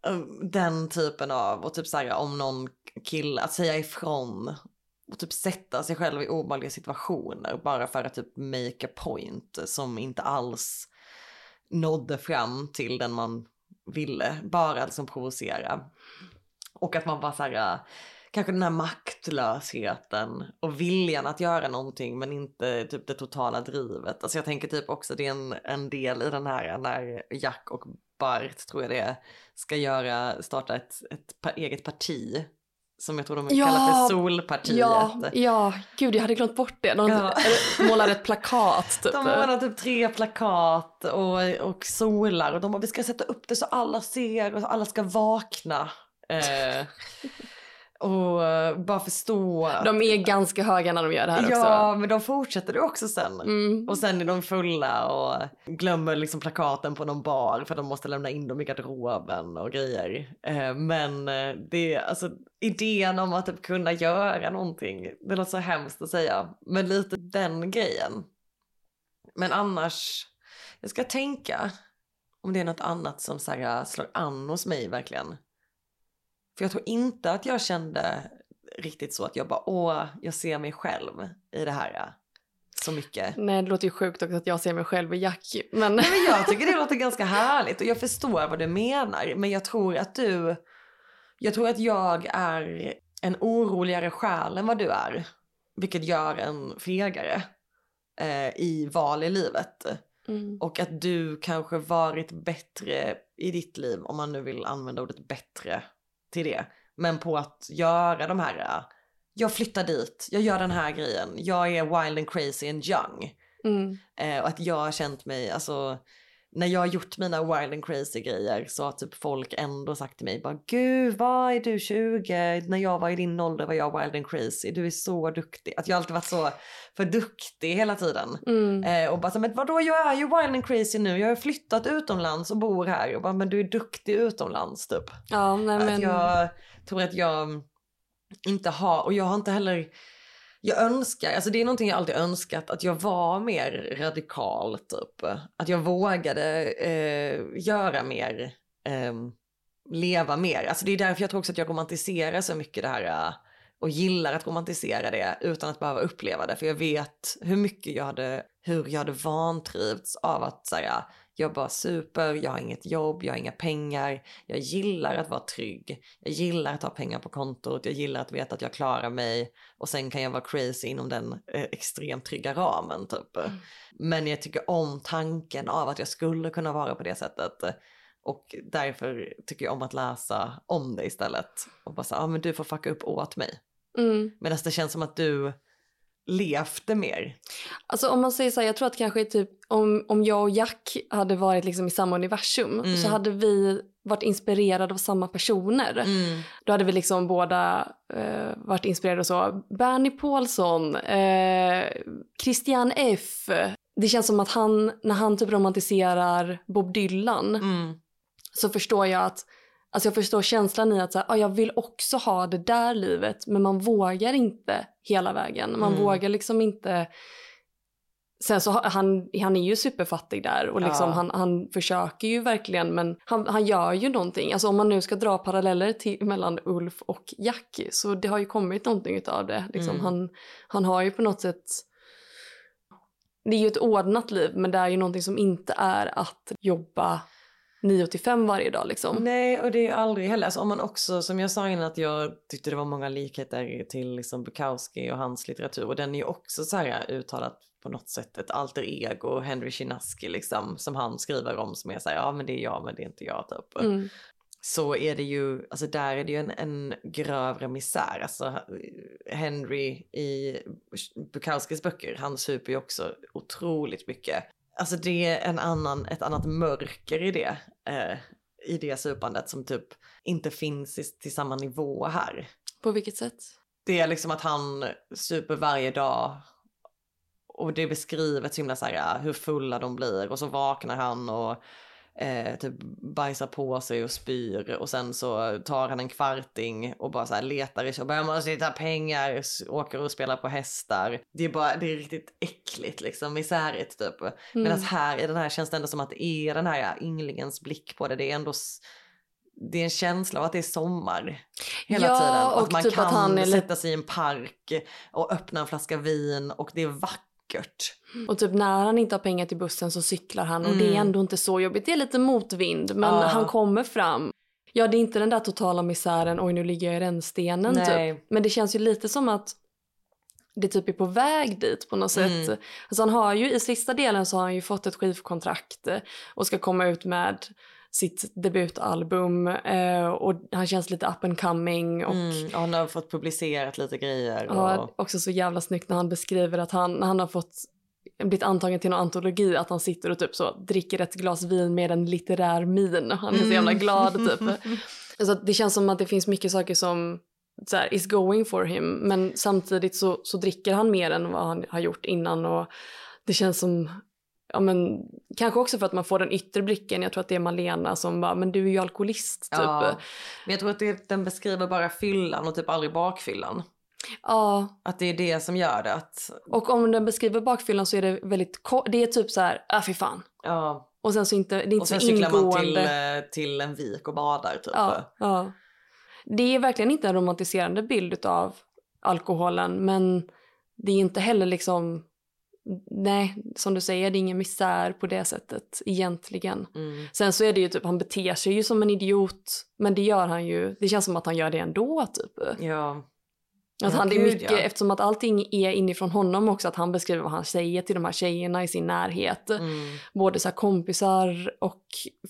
Ehm, den typen av, och typ såhär om någon kille, att säga ifrån. och typ sätta sig själv i obehagliga situationer bara för att typ make a point som inte alls nådde fram till den man ville, bara liksom provocera. Och att man bara så här, äh, kanske den här maktlösheten och viljan att göra någonting men inte typ det totala drivet. Alltså jag tänker typ också det är en, en del i den här när Jack och Bart tror jag det är, ska göra, starta ett, ett eget parti som jag tror de ja, kallar för Solpartiet. Ja, ja, gud jag hade glömt bort det. De ja. målar ett plakat. Typ. De målar typ tre plakat och, och solar och de bara vi ska sätta upp det så alla ser och alla ska vakna. Eh, och eh, bara förstå. De är ganska höga när de gör det här ja, också. Ja, men de fortsätter det också sen. Mm. Och sen är de fulla och glömmer liksom plakaten på någon bar för de måste lämna in dem i garderoben och grejer. Eh, men eh, det alltså idén om att typ kunna göra någonting. Det låter så hemskt att säga, men lite den grejen. Men annars, jag ska tänka om det är något annat som så här, slår an hos mig verkligen. För jag tror inte att jag kände riktigt så att jag bara åh, jag ser mig själv i det här så mycket. Nej, det låter ju sjukt också att jag ser mig själv i Jackie. Men... Nej, men jag tycker det låter ganska härligt och jag förstår vad du menar. Men jag tror att du, jag tror att jag är en oroligare själ än vad du är. Vilket gör en fegare eh, i val i livet. Mm. Och att du kanske varit bättre i ditt liv, om man nu vill använda ordet bättre till det. Men på att göra de här, äh, jag flyttar dit, jag gör den här grejen, jag är wild and crazy and young. Mm. Eh, och att jag har känt mig, alltså när jag har gjort mina wild and crazy grejer så har typ folk ändå sagt till mig bara gud vad är du 20? När jag var i din ålder var jag wild and crazy. Du är så duktig. Att jag alltid varit så för duktig hela tiden. Mm. Eh, och bara men vadå jag är ju wild and crazy nu. Jag har flyttat utomlands och bor här. Och bara men du är duktig utomlands typ. Ja, nej, men... Att jag tror att jag inte har, och jag har inte heller jag önskar, alltså det är någonting jag alltid önskat, att jag var mer radikal typ. Att jag vågade eh, göra mer, eh, leva mer. Alltså det är därför jag tror också att jag romantiserar så mycket det här och gillar att romantisera det utan att behöva uppleva det. För jag vet hur mycket jag hade, hur jag hade vantrivts av att säga jag bara super, jag har inget jobb, jag har inga pengar. Jag gillar att vara trygg. Jag gillar att ha pengar på kontot. Jag gillar att veta att jag klarar mig. Och sen kan jag vara crazy inom den eh, extremt trygga ramen typ. Mm. Men jag tycker om tanken av att jag skulle kunna vara på det sättet. Och därför tycker jag om att läsa om det istället. Och bara säga, ja ah, men du får fucka upp åt mig. Mm. Medan det känns som att du levt det mer? Alltså om man säger så här, jag tror att kanske typ om, om jag och Jack hade varit liksom i samma universum mm. så hade vi varit inspirerade av samma personer. Mm. Då hade vi liksom båda eh, varit inspirerade och så. Bernie Paulsson, eh, Christian F. Det känns som att han, när han typ romantiserar Bob Dylan mm. så förstår jag att Alltså jag förstår känslan i att så här, ah, jag vill också ha det där livet men man vågar inte hela vägen. Man mm. vågar liksom inte. Sen så han, han är ju superfattig där och liksom ja. han, han försöker ju verkligen men han, han gör ju någonting. Alltså om man nu ska dra paralleller till, mellan Ulf och Jackie så det har ju kommit någonting av det. Liksom, mm. han, han har ju på något sätt det är ju ett ordnat liv men det är ju någonting som inte är att jobba 9 till 5 varje dag liksom. Nej och det är aldrig heller, alltså om man också som jag sa innan att jag tyckte det var många likheter till liksom Bukowski och hans litteratur och den är ju också så här uttalat på något sätt ett alter ego, Henry Chinaski liksom som han skriver om som är så här, ja men det är jag men det är inte jag typ. Mm. Så är det ju, alltså där är det ju en, en grövre misär. Alltså Henry i Bukowskis böcker, han super ju också otroligt mycket. Alltså det är en annan, ett annat mörker i det. Eh, I det supandet som typ inte finns i, till samma nivå här. På vilket sätt? Det är liksom att han super varje dag. Och det är beskrivet så himla så här, hur fulla de blir och så vaknar han och eh, typ bajsar på sig och spyr och sen så tar han en kvarting och bara så här letar i och börjar man hitta pengar, åker och spelar på hästar. Det är bara, det är riktigt äckligt liksom, misärigt typ. Mm. Medan här i den här känns det ändå som att det är den här ynglingens blick på det, det är ändå det är en känsla av att det är sommar hela Ja, tiden. Och att man typ kan att lite- sätta sig i en park och öppna en flaska vin och det är vackert. Och typ när han inte har pengar till bussen så cyklar han och det är Mm. ändå inte så jobbigt. Det är lite motvind men Ja. han kommer fram. Ja det är inte den där totala misären, oj nu ligger jag i rännstenen Nej. typ. Men det känns ju lite som att det typ är på väg dit på något Mm. sätt. Alltså han har ju i sista delen så har han ju fått ett skivkontrakt och ska komma ut med sitt debutalbum eh, och han känns lite up and coming och Mm, och han har fått publicerat lite grejer. Ja, Och, också så jävla snyggt när han beskriver att han, när han har fått blivit antagen till någon antologi att han sitter och typ så dricker ett glas vin med en litterär min. Han är så jävla glad typ. Så det känns som att det finns mycket saker som så här, is going for him men samtidigt så, så dricker han mer än vad han har gjort innan och det känns som Ja, men, kanske också för att man får den yttre blicken. Jag tror att det är Malena som bara, men du är ju alkoholist typ. ja. Men jag tror att det, den beskriver bara fyllan och typ aldrig bakfyllan. ja Att det är det som gör det. Att, Och om den beskriver bakfyllan så är det väldigt ko- Det är typ så här, ah fy fan. ja. Och sen så inte, det är inte Och sen så cyklar man till, eh, till en vik och badar typ. ja, ja. Det är verkligen inte en romantiserande bild av alkoholen men det är inte heller liksom Nej, som du säger, det är ingen misär på det sättet egentligen. Mm. Sen så är det ju typ, han beter sig ju som en idiot, men det gör han ju, det känns som att han gör det ändå typ. Ja. Att han, det är mycket, ja. eftersom att allting är inifrån honom också, att han beskriver vad han säger till de här tjejerna i sin närhet. Mm. Både så kompisar och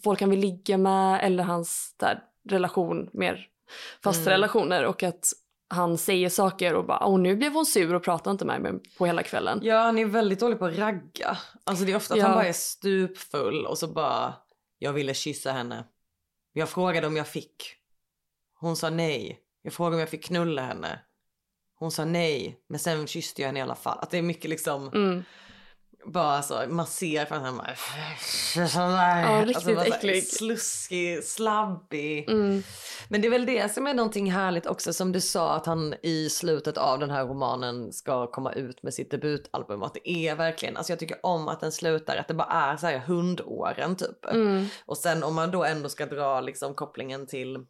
folk han vill ligga med eller hans där, relation, mer fasta Mm. relationer och att han säger saker och bara åh nu blev hon sur och pratade inte med mig på hela kvällen. Ja, han är väldigt dålig på att ragga. Alltså det är ofta att Ja. han bara är stupfull och så bara, jag ville kyssa henne. Jag frågade om jag fick. Hon sa nej. Jag frågade om jag fick knulla henne. Hon sa nej, men sen kysste jag henne i alla fall. Att det är mycket liksom, Mm. Bara så, man ser för att han bara... Ja, riktigt bara så här äcklig. Sluskig, slabbig. Mm. Men det är väl det som är någonting härligt också som du sa att han i slutet av den här romanen ska komma ut med sitt debutalbum. Att det är verkligen, alltså jag tycker om att den slutar, att det bara är så här hundåren typ. Mm. Och sen om man då ändå ska dra liksom kopplingen till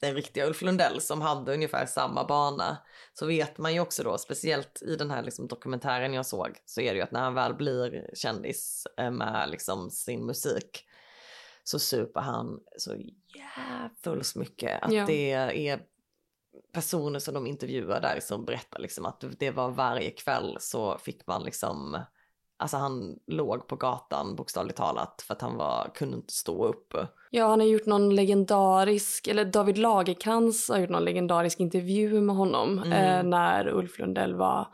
den riktiga Ulf Lundell som hade ungefär samma bana så vet man ju också då, speciellt i den här liksom dokumentären jag såg, så är det ju att när han väl blir kändis eh, med liksom sin musik så super han så jävligt mycket. Att Ja. det är personer som de intervjuar där som berättar liksom att det var varje kväll så fick man liksom Alltså han låg på gatan bokstavligt talat för att han var, kunde inte stå upp. Ja, han har gjort någon legendarisk, eller David Lagerkrans har gjort någon legendarisk intervju med honom Mm. eh, när Ulf Lundell var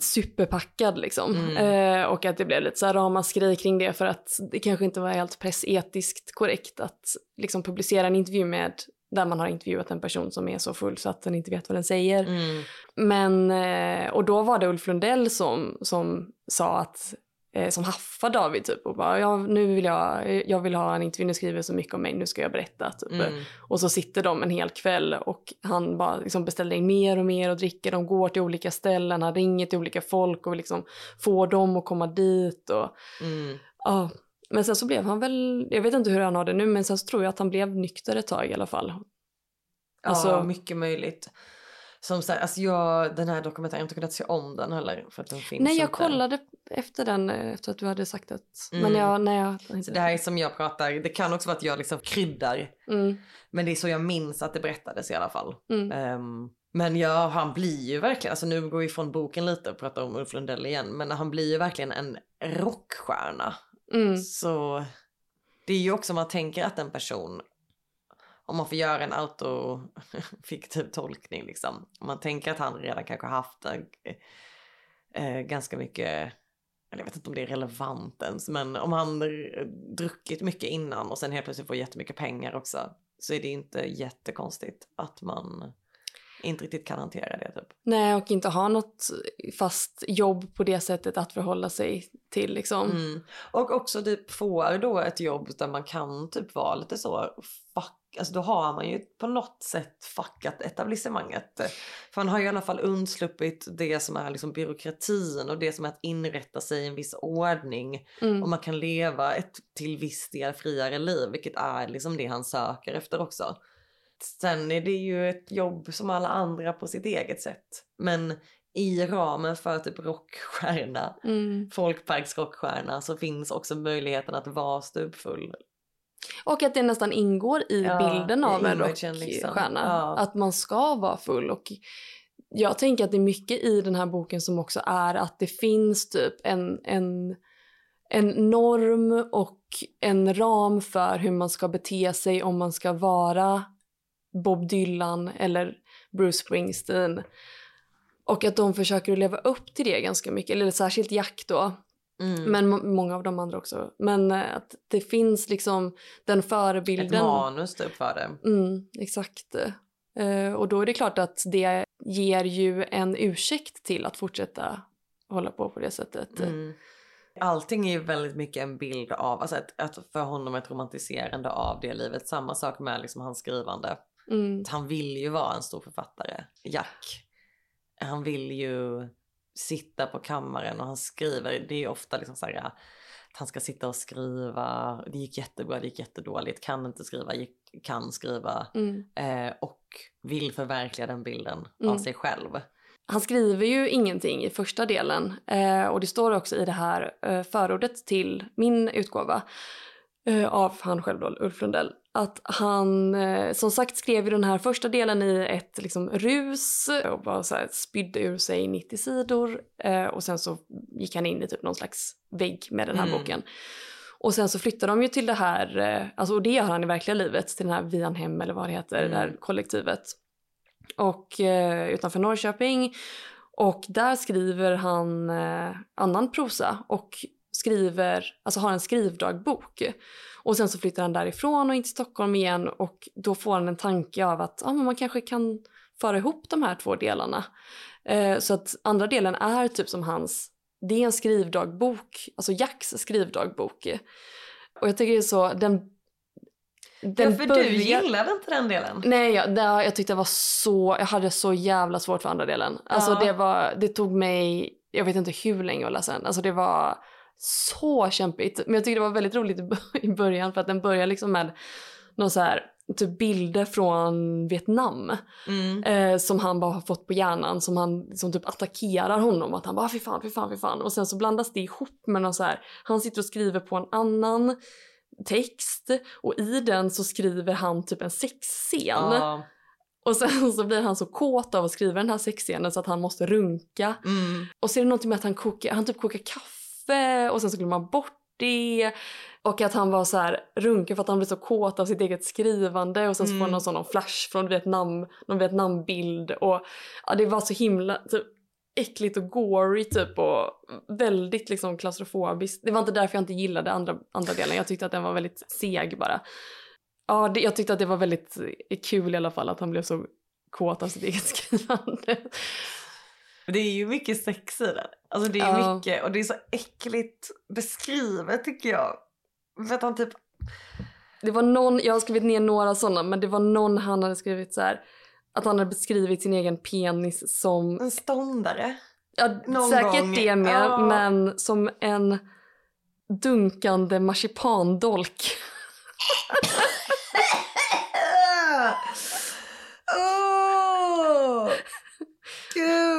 superpackad liksom. Mm. Eh, och att det blev lite så här ramaskri kring det för att det kanske inte var helt pressetiskt korrekt att liksom publicera en intervju med där man har intervjuat en person som är så full så att den inte vet vad den säger. Mm. Men, eh, och då var det Ulf Lundell som, som sa att, eh, som haffade David typ och bara ja, nu vill jag, jag vill ha en intervju, ni skriver så mycket om mig, nu ska jag berätta typ. Mm. Och så sitter de en hel kväll och han bara liksom beställer in mer och mer och dricker, de går till olika ställen, han ringer till olika folk och liksom får dem att komma dit och Mm. ja. Men sen så blev han väl, jag vet inte hur han har det nu, men sen så tror jag att han blev nykter ett tag i alla fall. Ja, Alltså- mycket möjligt. Som sagt, alltså jag, den här dokumentären, jag har inte kunnat se om den heller för att den finns Nej, jag inte. kollade efter den eh, efter att du hade sagt det. Mm. Men jag, nej, jag Så det här är som jag pratar, det kan också vara att jag liksom kryddar. Mm, Men det är så jag minns att det berättades i alla fall. mm. Ehm, men ja, han blir ju verkligen, alltså nu går vi ifrån boken lite och pratar om Ulf Lundell igen, men han blir ju verkligen en rockstjärna. Mm. Så det är ju också om man tänker att en person, om man får göra en autofiktiv tolkning liksom, om man tänker att han redan kanske haft en, eh, ganska mycket, eller jag vet inte om det är relevant ens, men om han druckit mycket innan och sen helt plötsligt får jättemycket pengar också, så är det inte jättekonstigt att man inte riktigt kan hantera det typ. Nej, och inte ha något fast jobb på det sättet att förhålla sig till liksom. Mm. Och också typ får då ett jobb där man kan typ vara lite så fuck, alltså då har man ju på något sätt fuckat etablissemanget. För han har ju i alla fall undsluppit det som är liksom byråkratin och det som är att inrätta sig i en viss ordning. Mm. Och man kan leva ett till viss del friare liv, vilket är liksom det han söker efter också. Sen är det ju ett jobb som alla andra på sitt eget sätt. Men i ramen för typ rockstjärna, Mm. folkparksrockstjärna så finns också möjligheten att vara stupfull. Och att det nästan ingår i Ja, bilden av en imagen liksom. rockstjärna. Ja. Att man ska vara full. Och jag tänker att det är mycket i den här boken som också är att det finns typ en, en, en norm och en ram för hur man ska bete sig om man ska vara Bob Dylan eller Bruce Springsteen. Och att de försöker leva upp till det ganska mycket, eller särskilt Jack då. Mm. Men må- många av de andra också. Men eh, att det finns liksom den Ett förebilden. manus typ för det. Mm, exakt. Eh, och då är det klart att det ger ju en ursäkt till att fortsätta hålla på på det sättet. Mm. Allting är ju väldigt mycket en bild av, alltså ett, ett, för honom ett romantiserande av det livet. Samma sak med liksom hans skrivande. Mm, Han vill ju vara en stor författare, Jack. Han vill ju sitta på kammaren och han skriver, det är ofta liksom så här att han ska sitta och skriva, det gick jättebra, det gick jättedåligt, kan inte skriva, gick, kan skriva mm. eh, och vill förverkliga den bilden av Mm. sig själv. Han skriver ju ingenting i första delen eh, och det står också i det här eh, förordet till min utgåva eh, av han själv då, Ulf Lundell, att han eh, som sagt skrev ju den här första delen i ett liksom, rus och bara så här, spydde ur sig 90 sidor eh, och sen så gick han in i typ någon slags vägg med den här Mm. boken. Och sen så flyttar de ju till det här, eh, alltså, och det gör han i verkliga livet, till den här Vianhem eller vad det heter, Mm. det här kollektivet. Och eh, utanför Norrköping. Och där skriver han eh, annan prosa och skriver, alltså har en skrivdagbok. Och sen så flyttar han därifrån och in till Stockholm igen och då får han en tanke av att ah, men man kanske kan föra ihop de här två delarna. Eh, så att andra delen är typ som hans, det är en skrivdagbok, alltså Jacks skrivdagbok. Och jag tycker det är så, den, den ja, för börjar- du gillade inte den delen. Nej, jag, det, jag tyckte det var så, jag hade så jävla svårt för andra delen. Alltså Ja. det var, det tog mig, jag vet inte hur länge att läsa den. Alltså det var så kämpigt. Men jag tyckte det var väldigt roligt i bör- i början för att den börjar liksom med någon så här, typ bilder från Vietnam Mm. eh, som han bara har fått på hjärnan som han som typ attackerar honom. Att han bara fy fan, fy fan, fy fan. Och sen så blandas det ihop med någon så här, han sitter och skriver på en annan text och i den så skriver han typ en sexscen. Ja. Och sen så blir han så kåt av att skriva den här sexscenen så att han måste runka. Mm. Och så är det någonting med att han, kokar, han typ kokar kaffe och sen så glömmer man bort det. Och att han var så här runkig för att han blev så kåt av sitt eget skrivande och sen så får Mm. han någon sån flash från Vietnam, någon Vietnambild och ja, det var så himla typ, äckligt och gory typ och väldigt liksom klaustrofobiskt. Det var inte därför jag inte gillade andra, andra delen, jag tyckte att den var väldigt seg bara. Ja, det, jag tyckte att det var väldigt kul i alla fall att han blev så kåt av sitt eget skrivande. Det är ju mycket sex i den. Alltså det är Ja. mycket och det är så äckligt beskrivet tycker jag. För att han typ, Det var någon, jag har skrivit ner några sådana, men det var någon han hade skrivit så här att han hade beskrivit sin egen penis som, en ståndare. ja, Någon säkert gång. det med, Ja. men som en dunkande marsipandolk. Åh!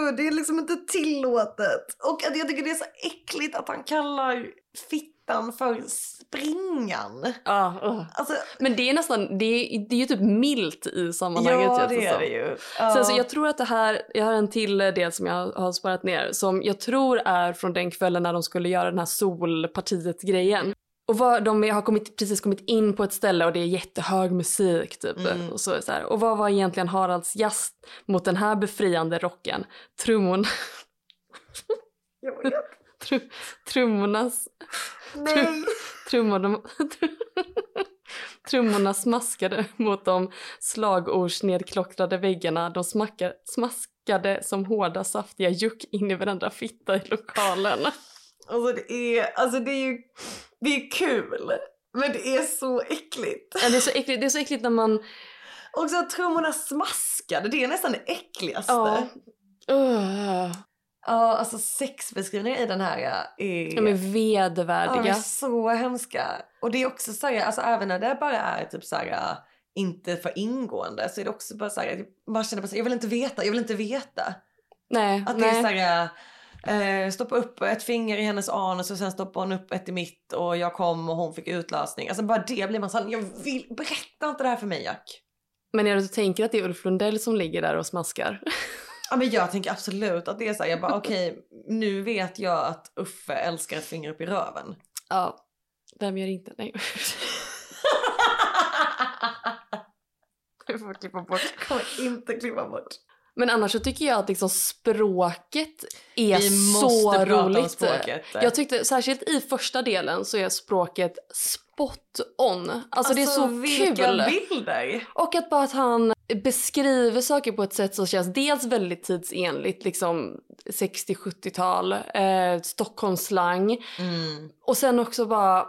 Gud, det är liksom inte tillåtet. Och att jag tycker det är så äckligt att han kallar fittan för springan. Ja, uh. Alltså, Men det är nästan, det är, det är ju typ milt i sammanhanget. ja känns det är som. det ju. Ja. Sen så jag tror att det här, jag har en till del som jag har sparat ner som jag tror är från den kvällen när de skulle göra den här solpartiet grejen. Och vad, de har kommit, precis kommit in på ett ställe och det är jättehög musik typ. Mm. Och, så, så här. och vad var egentligen Haralds gäst mot den här befriande rocken? Vet. trum, trummornas, Nej. trummorna, Trummorna smaskade mot de slagordsnedklottrade väggarna. De smackade, smaskade som hårda saftiga juck in i varandra fitta i lokalen. Alltså det är, alltså det är ju, det är kul. Men det är så äckligt. Ja, det, är så äckligt, det är så äckligt när man... Och så att trummorna smaskade, det är nästan det äckligaste. Ja. Uh. Ja, alltså sexbeskrivningar i den här är... De är vedervärdiga. Ja, är så hemska. Och det är också så här, alltså även när det bara är typ så här, inte för ingående så är det också bara så här, man känner bara så här, jag vill inte veta, jag vill inte veta. Nej, Att det nej. är så här, eh, stoppa upp ett finger i hennes anus och sen stoppa hon upp ett i mitt och jag kom och hon fick utlösning. Alltså bara det blir man såhär, jag vill, berätta inte det här för mig Jack. Men är det du tänker att det är Ulf Lundell som ligger där och smaskar? Ja men jag tänker absolut att det är så här, jag bara okej nu vet jag att Uffe älskar ett finger upp i röven. Ja. Vem gör inte? Nej. Du får klippa bort. Kommer inte klippa bort. Men annars så tycker jag att liksom språket är Vi så måste prata om roligt. språket. Jag tyckte särskilt i första delen så är språket spot on. Alltså, det är så vilka kul. bilder! Och att bara att han beskriver saker på ett sätt som känns dels väldigt tidsenligt, liksom 60-70-tal, eh, Stockholmsslang. Mm. Och sen också bara,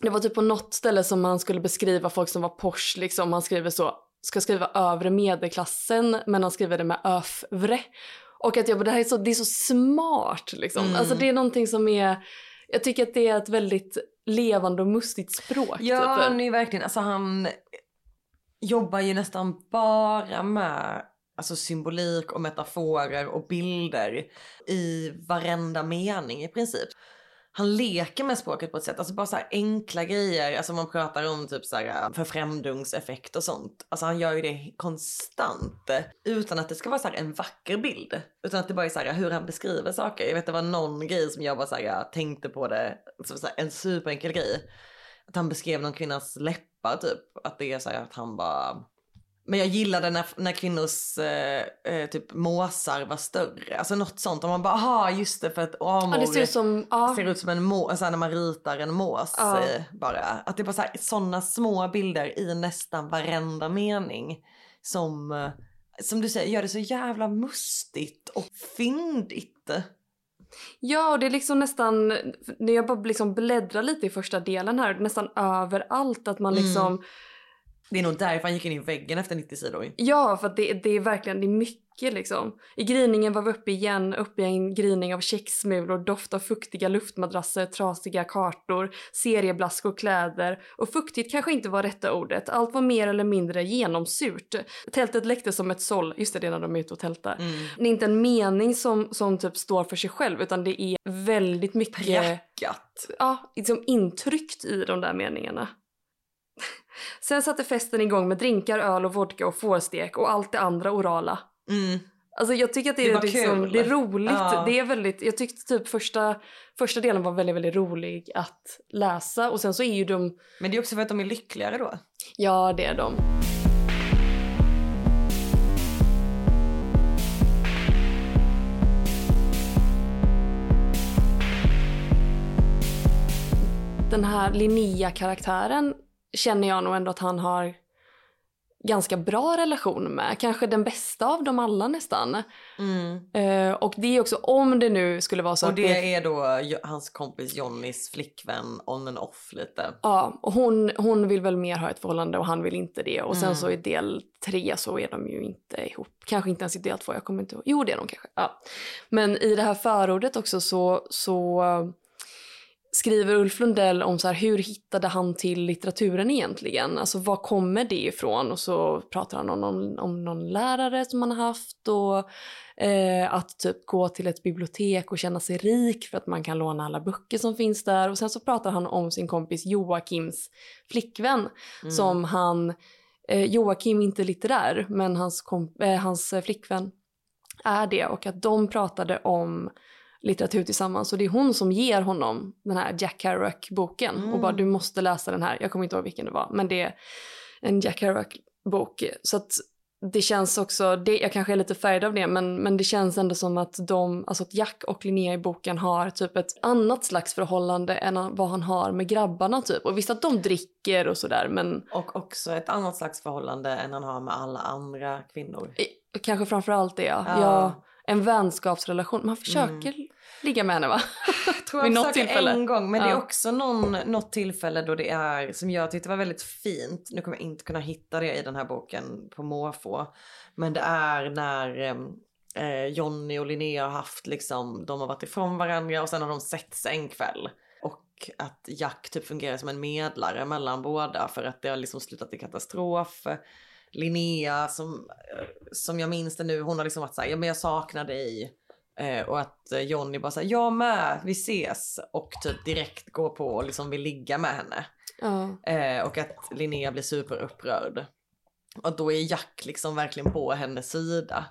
det var typ på något ställe som han skulle beskriva folk som var Porsche, liksom. Han skriver så, ska skriva övre medelklassen, men han skriver det med övre. Och att jag bara, det här är så, det är så smart liksom. Mm. Alltså det är någonting som är, jag tycker att det är ett väldigt levande och mustigt språk. Ja, typ. han är ju verkligen, alltså han jobbar ju nästan bara med alltså symbolik och metaforer och bilder i varenda mening i princip. Han leker med språket på ett sätt, alltså bara så här enkla grejer, alltså man pratar om typ så här äh, förfrämdungseffekt och sånt. Alltså han gör ju det konstant utan att det ska vara så här en vacker bild. Utan att det bara är så här äh, hur han beskriver saker. Jag vet det var någon grej som jag bara så här, äh, tänkte på det, som så här, en superenkel grej. Att han beskrev någon kvinnas läppar typ. Att det är så här att han bara... Men jag gillade när, när kvinnors eh, eh, typ måsar var större. Alltså något sånt. Och man bara, aha just det för att amor Ja, ser ut som, ja. ser ut som en mås, alltså när man ritar en mås Ja. eh, bara. Att det är bara sådana små bilder i nästan varenda mening. Som, eh, som du säger, gör det så jävla mustigt och fyndigt. Ja, och det är liksom nästan, när jag bara liksom bläddrar lite i första delen här, nästan överallt att man Mm. Det är nog därför han gick in i väggen efter 90 sidor. ja för det, det är verkligen, det är mycket liksom. I gryningen var vi uppe igen, uppe i en gryning av kexsmulor, doft av fuktiga luftmadrasser, trasiga kartor, serieblaskor, kläder och fuktigt kanske inte var rätta ordet. Allt var mer eller mindre genomsurt. Tältet läckte som ett såll, just det, det är när de är ute och tältar. Mm. Det är inte en mening som, som typ står för sig själv utan det är väldigt mycket Prackat. ja, liksom intryckt i de där meningarna. Sen satte festen igång med drinkar, öl och vodka och fårstek och allt det andra orala. Mm. Alltså jag tycker att det, Det är, liksom, kul. det är roligt. Ja. Det är väldigt, jag tyckte typ första, första delen var väldigt, väldigt rolig att läsa och sen så är ju de, Men det är också för att de är lyckligare då. ja det är de. Den här Linnea-karaktären känner jag nog ändå att han har ganska bra relation med. Kanske den bästa av dem alla nästan. Mm. Eh, och det är också om det nu skulle vara så Och att det är då hans kompis Johnnys flickvän on and off lite. Ja, och hon, hon vill väl mer ha ett förhållande och han vill inte det. Och sen Mm. så i del tre så är de ju inte ihop. Kanske inte ens i del två, jag kommer inte ihåg. Jo, det är de kanske. Ja. Men i det här förordet också så, så skriver Ulf Lundell om så här, hur hittade han till litteraturen egentligen? Alltså var kommer det ifrån? Och så pratar han om någon, om någon lärare som han har haft och eh, att typ gå till ett bibliotek och känna sig rik för att man kan låna alla böcker som finns där. Och sen så pratar han om sin kompis Joakims flickvän Mm. som han, eh, Joakim inte litterär men hans, komp- eh, hans flickvän är det och att de pratade om litteratur tillsammans och det är hon som ger honom den här Jack Kerouac-boken och Mm. bara du måste läsa den här, jag kommer inte ihåg vilken det var men det är en Jack Kerouac-bok så att det känns också, det, jag kanske är lite färgad av det, men, men det känns ändå som att de, alltså att Jack och Linnea i boken har typ ett annat slags förhållande än vad han har med grabbarna typ. Och visst att de dricker och sådär men... Och också ett annat slags förhållande än han har med alla andra kvinnor. Kanske framförallt det ja. Ja. ja. En vänskapsrelation. Man försöker ligga med henne va? Jag tror jag något tillfälle. en gång men det är Ja. också någon, något tillfälle då det är som jag tyckte var väldigt fint. Nu kommer jag inte kunna hitta det i den här boken på måfå. Men det är när eh, Jonny och Linnea har haft liksom, de har varit ifrån varandra och sen har de sett sig en kväll. Och att Jack typ fungerar som en medlare mellan båda för att det har liksom slutat i katastrof. Linnea som, som jag minns det nu, hon har liksom varit såhär, ja men jag saknar dig. Eh, och att Johnny bara säger jag med, vi ses. Och typ direkt går på och liksom vill ligga med henne. Ja. Eh, och att Linnea blir superupprörd. Och då är Jack liksom verkligen på hennes sida.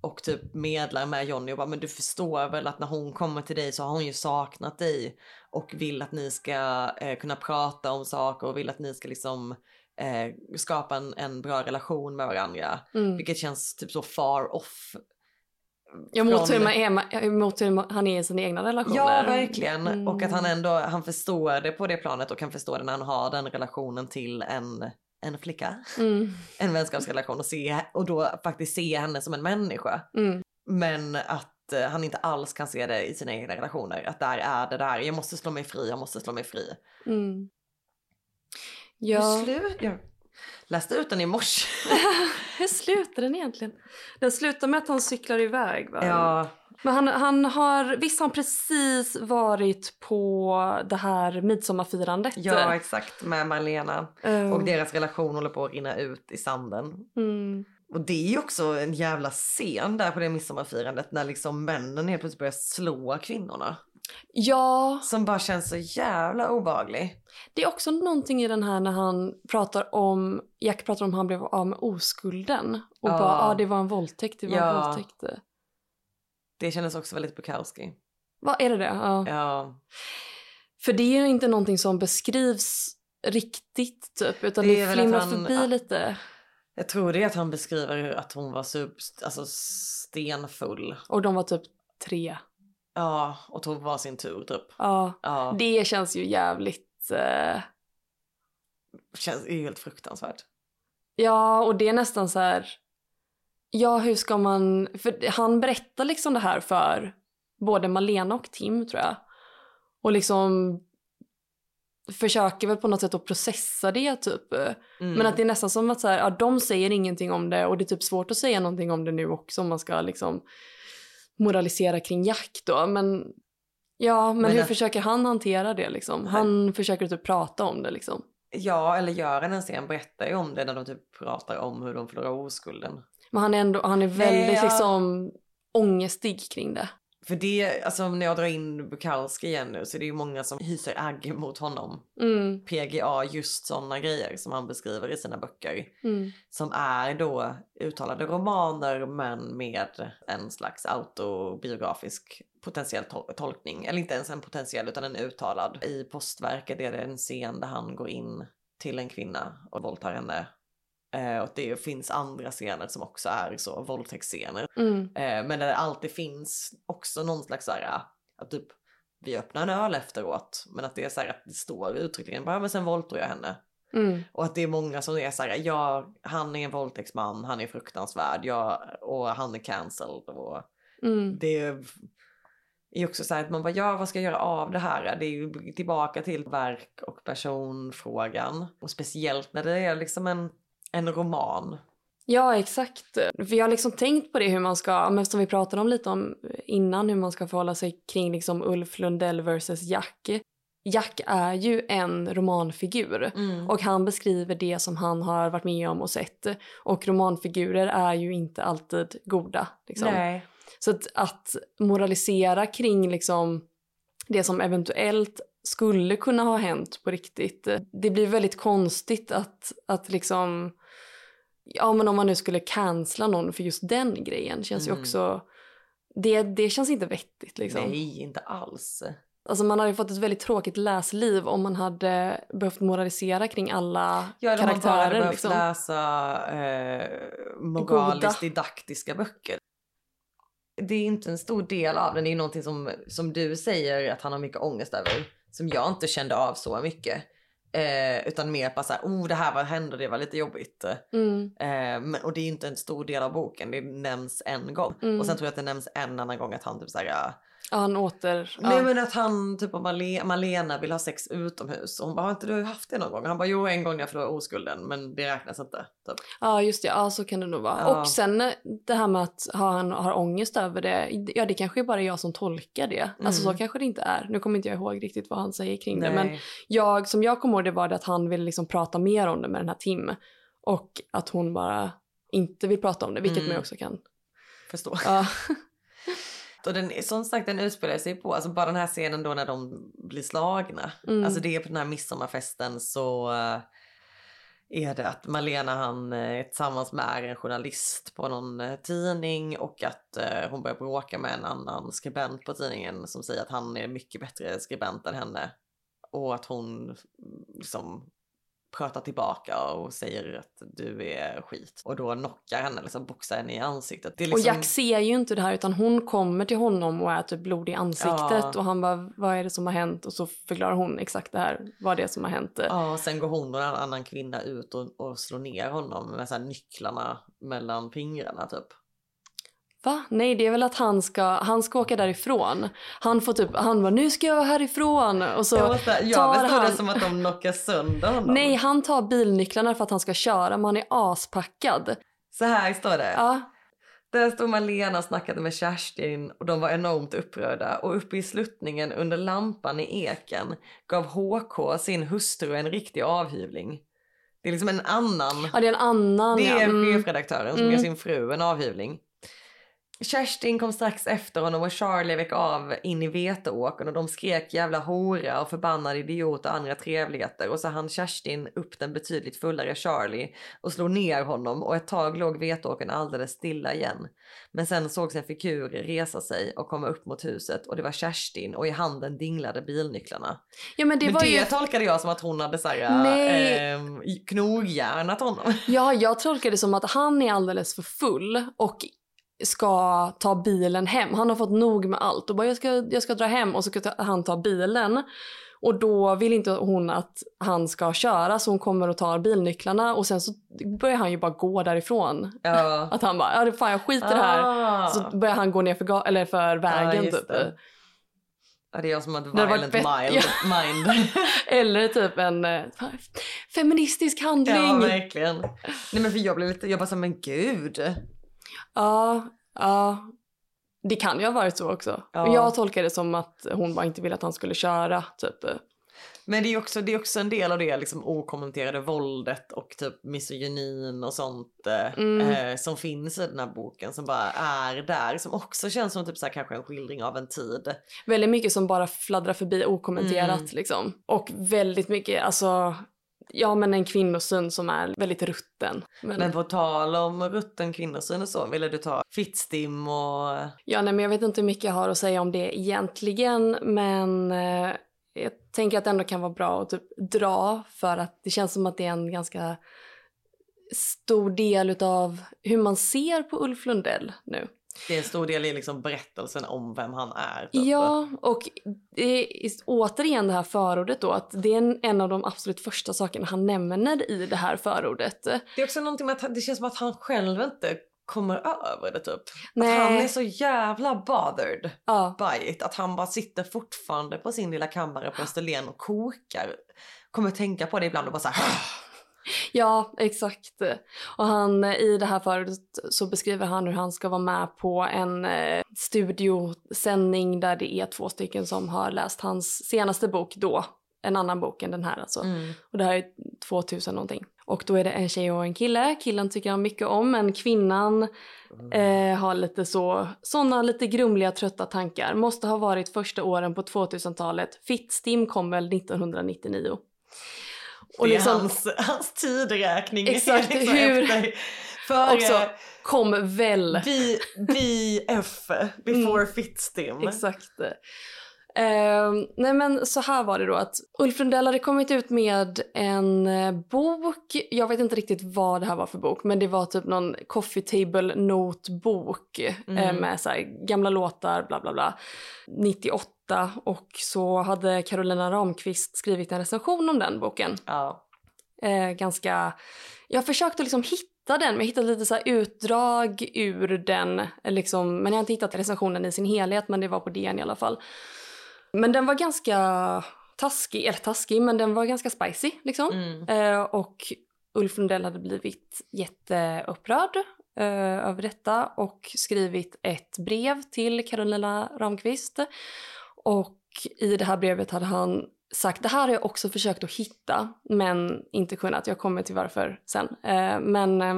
Och typ medlar med Johnny och bara men du förstår väl att när hon kommer till dig så har hon ju saknat dig. Och vill att ni ska eh, kunna prata om saker och vill att ni ska liksom eh, skapa en, en bra relation med varandra. Mm. Vilket känns typ så far off Ja, mot från- hur, man är, mot hur han är i sina egna relationer. Ja, verkligen. Mm. Och att han ändå han förstår det på det planet och kan förstå det när han har den relationen till en, en flicka. Mm. En vänskapsrelation och, se, och då faktiskt se henne som en människa. Mm. Men att eh, han inte alls kan se det i sina egna relationer. Att där är det där, jag måste slå mig fri, jag måste slå mig fri. Mm. Hur Ja? Jag läste ut den i morse. hur slutar den egentligen? Den slutar med att han cyklar iväg va? ja, Men han, han har, visst har han precis varit på det här midsommarfirandet? ja, exakt med Marlena. Eh, Och deras relation håller på att rinna ut i sanden. mm. Och det är ju också en jävla scen där på det midsommarfirandet när liksom männen helt plötsligt börjar slå kvinnorna. Ja, Som bara känns så jävla obehaglig. det är också någonting i den här när han pratar om, Jack pratar om han blev av med oskulden. Och Ja. bara, ah, det var en våldtäkt, det var en Ja. våldtäkt. Det kändes också väldigt Bukowski. Vad är det det? Ja. Ja, För det är ju inte någonting som beskrivs riktigt typ, utan Det det, att flimrar han- förbi lite. jag tror det är att han beskriver att hon var sub, alltså stenfull. Och de var typ tre. Ja, och tog var sin tur typ. Ja, Ja, det känns ju jävligt... Eh... känns ju helt fruktansvärt. Ja, och det är nästan så här... Ja, hur ska man... För han berättar liksom det här för både Malena och Tim, tror jag. Och liksom försöker väl på något sätt att processa det, typ. Mm. Men att det är nästan som att så här, ja, de säger ingenting om det och det är typ svårt att säga någonting om det nu också om man ska liksom moralisera kring Jack då. Men ja, men, Men hur att- försöker han hantera det liksom? Han försöker typ prata om det liksom. Ja, eller Göran en scen berättar ju om det när de typ pratar om hur de förlorar oskulden. Men han är ändå, han är väldigt ja. liksom ångestig kring det. För det, alltså när jag drar in Bukowski igen nu så är det ju många som hyser agg mot honom. Mm, PGA, just sådana grejer som han beskriver i sina böcker. mm, Som är då uttalade romaner men med en slags autobiografisk potentiell tol- tolkning. Eller inte ens en potentiell utan en uttalad. I postverket är det en scen där han går in till en kvinna och våldtar henne. Eh, och det finns andra scener som också är så våldtäktsscener. mm, Eh, men där det alltid finns också någon slags så här, att typ vi öppnar en öl efteråt. Men att det är så här att det står uttryckligen bara men sen våldtog jag henne. mm, Och att det är många som är så här, ja han är en våldtäktsman, han är fruktansvärd, ja, och han är cancelled. Och mm. det är också så här att man bara, ja vad ska jag göra av det här? Det är ju tillbaka till verk och personfrågan. Och speciellt när det är liksom en, en roman. Ja, exakt. För jag har liksom tänkt på det hur man ska, men som vi pratade om lite om innan, hur man ska förhålla sig kring liksom Ulf Lundell versus Jack. Jack är ju en romanfigur och han beskriver det som han har varit med om och sett. Och romanfigurer är ju inte alltid goda. Liksom. Så att, att moralisera kring liksom det som eventuellt skulle kunna ha hänt på riktigt. Det blir väldigt konstigt att, att liksom, ja men om man nu skulle cancella någon för just den grejen känns ju Mm. också, det, det känns inte vettigt liksom. Nej, inte alls. Alltså man hade ju fått ett väldigt tråkigt läsliv om man hade behövt moralisera kring alla Ja, eller om man bara karaktärer. behövt Liksom. läsa eh, moraliskt didaktiska böcker. Det är inte en stor del av den. Det är någonting som, som du säger att han har mycket ångest över. Som jag inte kände av så mycket. Eh, utan mer bara såhär, oh det här var, hände det var lite jobbigt. Mm. Eh, men, och det är inte en stor del av boken. Det nämns en gång. Mm. Och sen tror jag att det nämns en annan gång att han typ såhär, ja, Ja, han åter... Nej ja. men att han, typ om Malena, Malena vill ha sex utomhus. Och hon bara, har inte du haft det någon gång? Han bara, jo en gång när jag förlorade oskulden men det räknas inte. Typ. Ja just det, ja så kan det nog vara. Ja. Och sen eh, det här med att ha- han har ångest över det, ja det kanske är bara jag som tolkar det. Alltså Mm. så kanske det inte är. Nu kommer inte jag ihåg riktigt vad han säger kring det men Nej. jag, som jag kommer ihåg det var det att han ville liksom prata mer om det med den här Tim. Och att hon bara inte vill prata om det, vilket Mm. man också kan. Förstår. Ja. Och den, som sagt den utspelar sig på, alltså bara den här scenen då när de blir slagna. Mm. Alltså det är på den här midsommarfesten så eh, är det att Malena han eh, är tillsammans med en journalist på någon eh, tidning och att hon börjar bråka med en annan skribent på tidningen som säger att han är mycket bättre skribent än henne. Och att hon liksom pratar tillbaka och säger att du är skit. Och då knockar henne, liksom boxar henne i ansiktet. Är Och liksom... Jack ser ju inte det här utan hon kommer till honom och är typ blodig i ansiktet Ja. och han bara vad är det som har hänt och så förklarar hon exakt det här, vad det är som har hänt. Ja, och sen går hon och en annan kvinna ut och, och slår ner honom med så nycklarna mellan fingrarna typ. Va? Nej, det är väl att han ska, han ska åka därifrån. Han får typ, han bara nu ska jag härifrån och så jag måste, jag tar förstod han- det som att de knockar sönder honom. Nej, han tar bilnycklarna för att han ska köra men han är aspackad. Så här står det. Ja, Där stod Malena och snackade med Kerstin och de var enormt upprörda och uppe i sluttningen under lampan i eken gav HK sin hustru en riktig avhyvling. Det är liksom en annan ja det är en annan. Det ja. är Mm. chefredaktören som Mm. ger sin fru en avhyvling. Kerstin kom strax efter honom och Charlie vek av in i veteåkern och de skrek jävla hora och förbannad idiot och andra trevligheter och så hann Kerstin upp den betydligt fullare Charlie och slog ner honom och ett tag låg veteåkern alldeles stilla igen. Men sen sågs en figur resa sig och komma upp mot huset och det var Kerstin och i handen dinglade bilnycklarna. Ja men det Men var det ju, tolkade jag som att hon hade såhär Nej. eh, knogjärnat honom. ja jag tolkar det som att han är alldeles för full och ska ta bilen hem. Han har fått nog med allt och bara jag ska, jag ska dra hem och så ska han ta bilen. Och då vill inte hon att han ska köra så hon kommer och tar bilnycklarna och sen så börjar han ju bara gå därifrån. Ja. Att han bara, ja fan jag skiter i det här. Ah. Så börjar han gå ner för, eller för vägen just typ. det. Ja, det är jag som hade varit violent mild mind. Eller typ en eh, feministisk handling. ja, verkligen. Nej men för jag blev lite, jag bara så men gud. Ja, ja. Det kan ju ha varit så också. Ja. Jag tolkar det som att hon bara inte ville att han skulle köra. Typ. Men det är också, det är också en del av det liksom okommenterade våldet och typ misogynin och sånt eh, Mm. eh, som finns i den här boken som bara är där. Som också känns som typ så här, kanske en skildring av en tid. Väldigt mycket som bara fladdrar förbi okommenterat. Mm. Liksom. Och väldigt mycket, alltså, ja men en kvinnosyn som är väldigt rutten. Men, Men på tal om rutten kvinnosyn och så, ville du ta Fittstim och... ja, nej, men jag vet inte hur mycket jag har att säga om det egentligen. Men eh, jag tänker att det ändå kan vara bra att typ dra för att det känns som att det är en ganska stor del av hur man ser på Ulf Lundell nu. Det är en stor del i liksom berättelsen om vem han är. typ. Ja, och det är återigen det här förordet då att det är en, en av de absolut första sakerna han nämner i det här förordet. Det är också någonting med att det känns som att han själv inte kommer över det typ. Nej. Att han är så jävla bothered Ja, by it. Att han bara sitter fortfarande på sin lilla kammare på Österlen och kokar. Kommer tänka på det ibland och bara så här. ja, exakt. Och han i det här förordet så beskriver han hur han ska vara med på en eh, studiosändning där det är två stycken som har läst hans senaste bok då. En annan bok än den här alltså. Mm. Och det här är 2000 någonting. Och då är det en tjej och en kille. Killen tycker han mycket om men kvinnan eh, har lite så, såna lite grumliga trötta tankar. Måste ha varit första åren på 2000-talet. Fittstim kom väl 1999. Och det är liksom hans, hans tidräkning. Exakt, liksom hur- efter- Före också kom väl. B, BF, before Fittstim. Exakt. Eh, nej men så här var det då att Ulf Lundell hade kommit ut med en eh, bok. Jag vet inte riktigt vad det här var för bok men det var typ någon coffee table notebok Mm. eh, med så här, gamla låtar bla bla bla. 98 och så hade Carolina Ramqvist skrivit en recension om den boken. Ja. Eh, ganska, jag försökte liksom hitta den men jag hittade lite så utdrag ur den. Liksom, men jag har inte hittat recensionen i sin helhet men det var på DN i alla fall. Men den var ganska taskig, eller taskig men den var ganska spicy liksom. Mm. Eh, och Ulf Lundell hade blivit jätteupprörd eh, över detta och skrivit ett brev till Carolina Ramqvist. Och i det här brevet hade han sagt, det här har jag också försökt att hitta men inte kunnat, jag kommer till varför sen. Eh, men eh,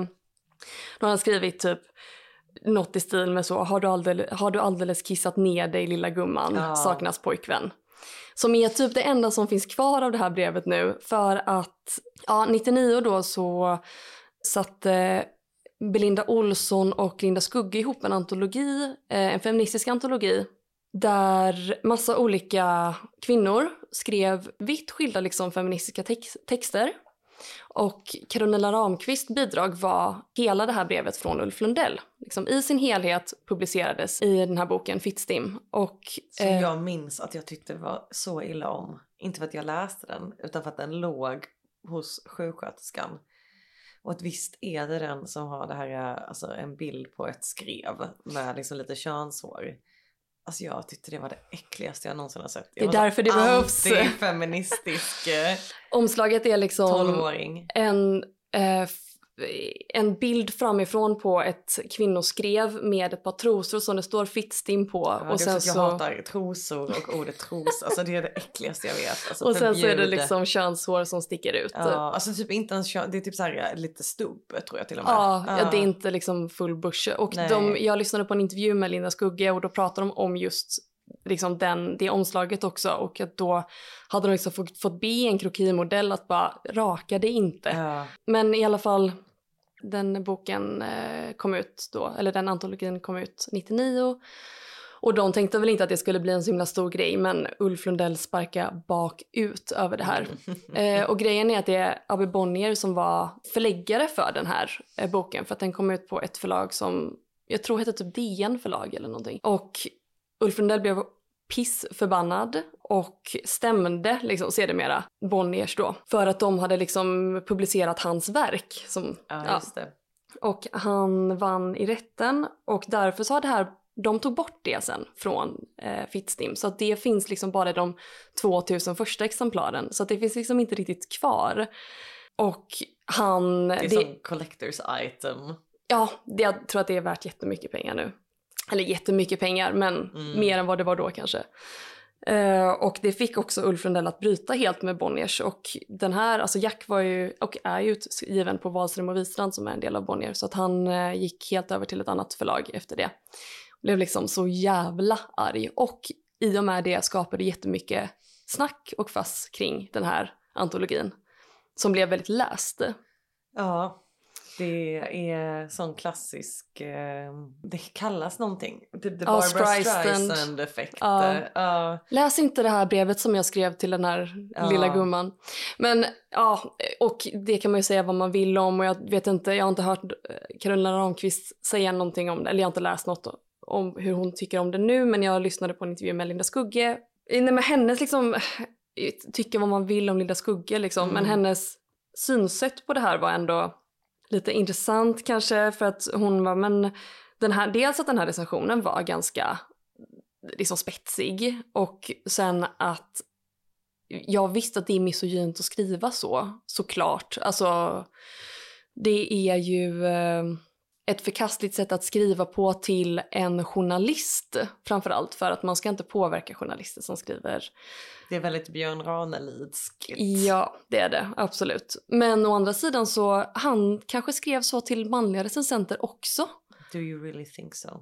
då har han skrivit typ något i stil med så, har du alldeles, har du alldeles kissat ner dig lilla gumman, Ja. saknas pojkvän. Som är typ det enda som finns kvar av det här brevet nu för att ja, 99 då så satte Belinda Olsson och Linda Skugge ihop en antologi, eh, en feministisk antologi där massa olika kvinnor skrev vitt skilda liksom, feministiska tex- texter. Och Carolina Ramqvist bidrag var hela det här brevet från Ulf Lundell. Liksom, I sin helhet publicerades i den här boken Fittstim. Och, Som eh, jag minns att jag tyckte var så illa om. Inte för att jag läste den utan för att den låg hos sjuksköterskan. Och att visst är det den som har det här, eh, alltså en bild på ett skrev med liksom lite könshår. Alltså jag tyckte det var det äckligaste jag någonsin har sett. Jag Det är därför det behövs. Antifeministisk eh, omslaget är liksom 12-åring. en, eh, en bild framifrån på ett kvinnoskrev med ett par trosor som det står Fittstim på. Ja, och sen så jag hatar trosor och ordet tros. Alltså det är det äckligaste jag vet. Alltså, och sen så är det liksom könshår som sticker ut. Ja, alltså typ inte ens kön, det är typ så här lite stubb tror jag till och med. Ja, ja, det är inte liksom full bush. Och de, jag lyssnade på en intervju med Linda Skugge och då pratade de om just liksom den, det omslaget också och att då hade de liksom fått, fått be en krokimodell att bara raka det inte. Ja. Men i alla fall, den boken eh, kom ut då, eller den antologin kom ut 99. Och de tänkte väl inte att det skulle bli en så himla stor grej, men Ulf Lundell sparkade bakut över det här. Eh, och grejen är att det är Abbe Bonnier som var förläggare för den här eh, boken, för att den kom ut på ett förlag som jag tror hette typ DN förlag eller någonting. Och Ulf Lundell blev pissförbannad och stämde liksom sedermera Bonniers då för att de hade liksom publicerat hans verk. Som, Ja, ja. Och han vann i rätten och därför så har det här, de tog bort det sen från eh, Fittstim så att det finns liksom bara i de 2000 första exemplaren så att det finns liksom inte riktigt kvar. Och han... Det är det- som collectors item. Ja, det, jag tror att det är värt jättemycket pengar nu. Eller jättemycket pengar, men Mm. mer än vad det var då kanske. Eh, och det fick också Ulf Lundell att bryta helt med Bonniers. Och den här, alltså Jack var ju, och är ju utgiven på Wahlström och Wistrand som är en del av Bonnier. Så att han eh, gick helt över till ett annat förlag efter det. Blev liksom så jävla arg. Och i och med det skapade jättemycket snack och fass kring den här antologin. Som blev väldigt läst. Ja, det är sån klassisk, eh, det kallas någonting. Typ the Barbara Streisand. Streisand effekt. Ja. Ja. Läs inte det här brevet som jag skrev till den här Ja. lilla gumman. Men ja, och det kan man ju säga vad man vill om och jag vet inte, jag har inte hört eh, Carolina Ramqvist säga någonting om det, eller jag har inte läst något om hur hon tycker om det nu, men jag lyssnade på en intervju med Linda Skugge. Nej, men hennes liksom, eh, tycker vad man vill om Linda Skugge liksom, men Mm. hennes synsätt på det här var ändå lite intressant kanske för att hon var, men den här, dels att den här recensionen var ganska liksom spetsig och sen att jag visste att det är misogynt att skriva så, såklart. Alltså, det är ju eh, ett förkastligt sätt att skriva på till en journalist framförallt för att man ska inte påverka journalister som skriver Det är väldigt Björn Ranelidskt. Ja, det är det. Absolut. Men å andra sidan så, han kanske skrev så till manliga recensenter också. Do you really think so?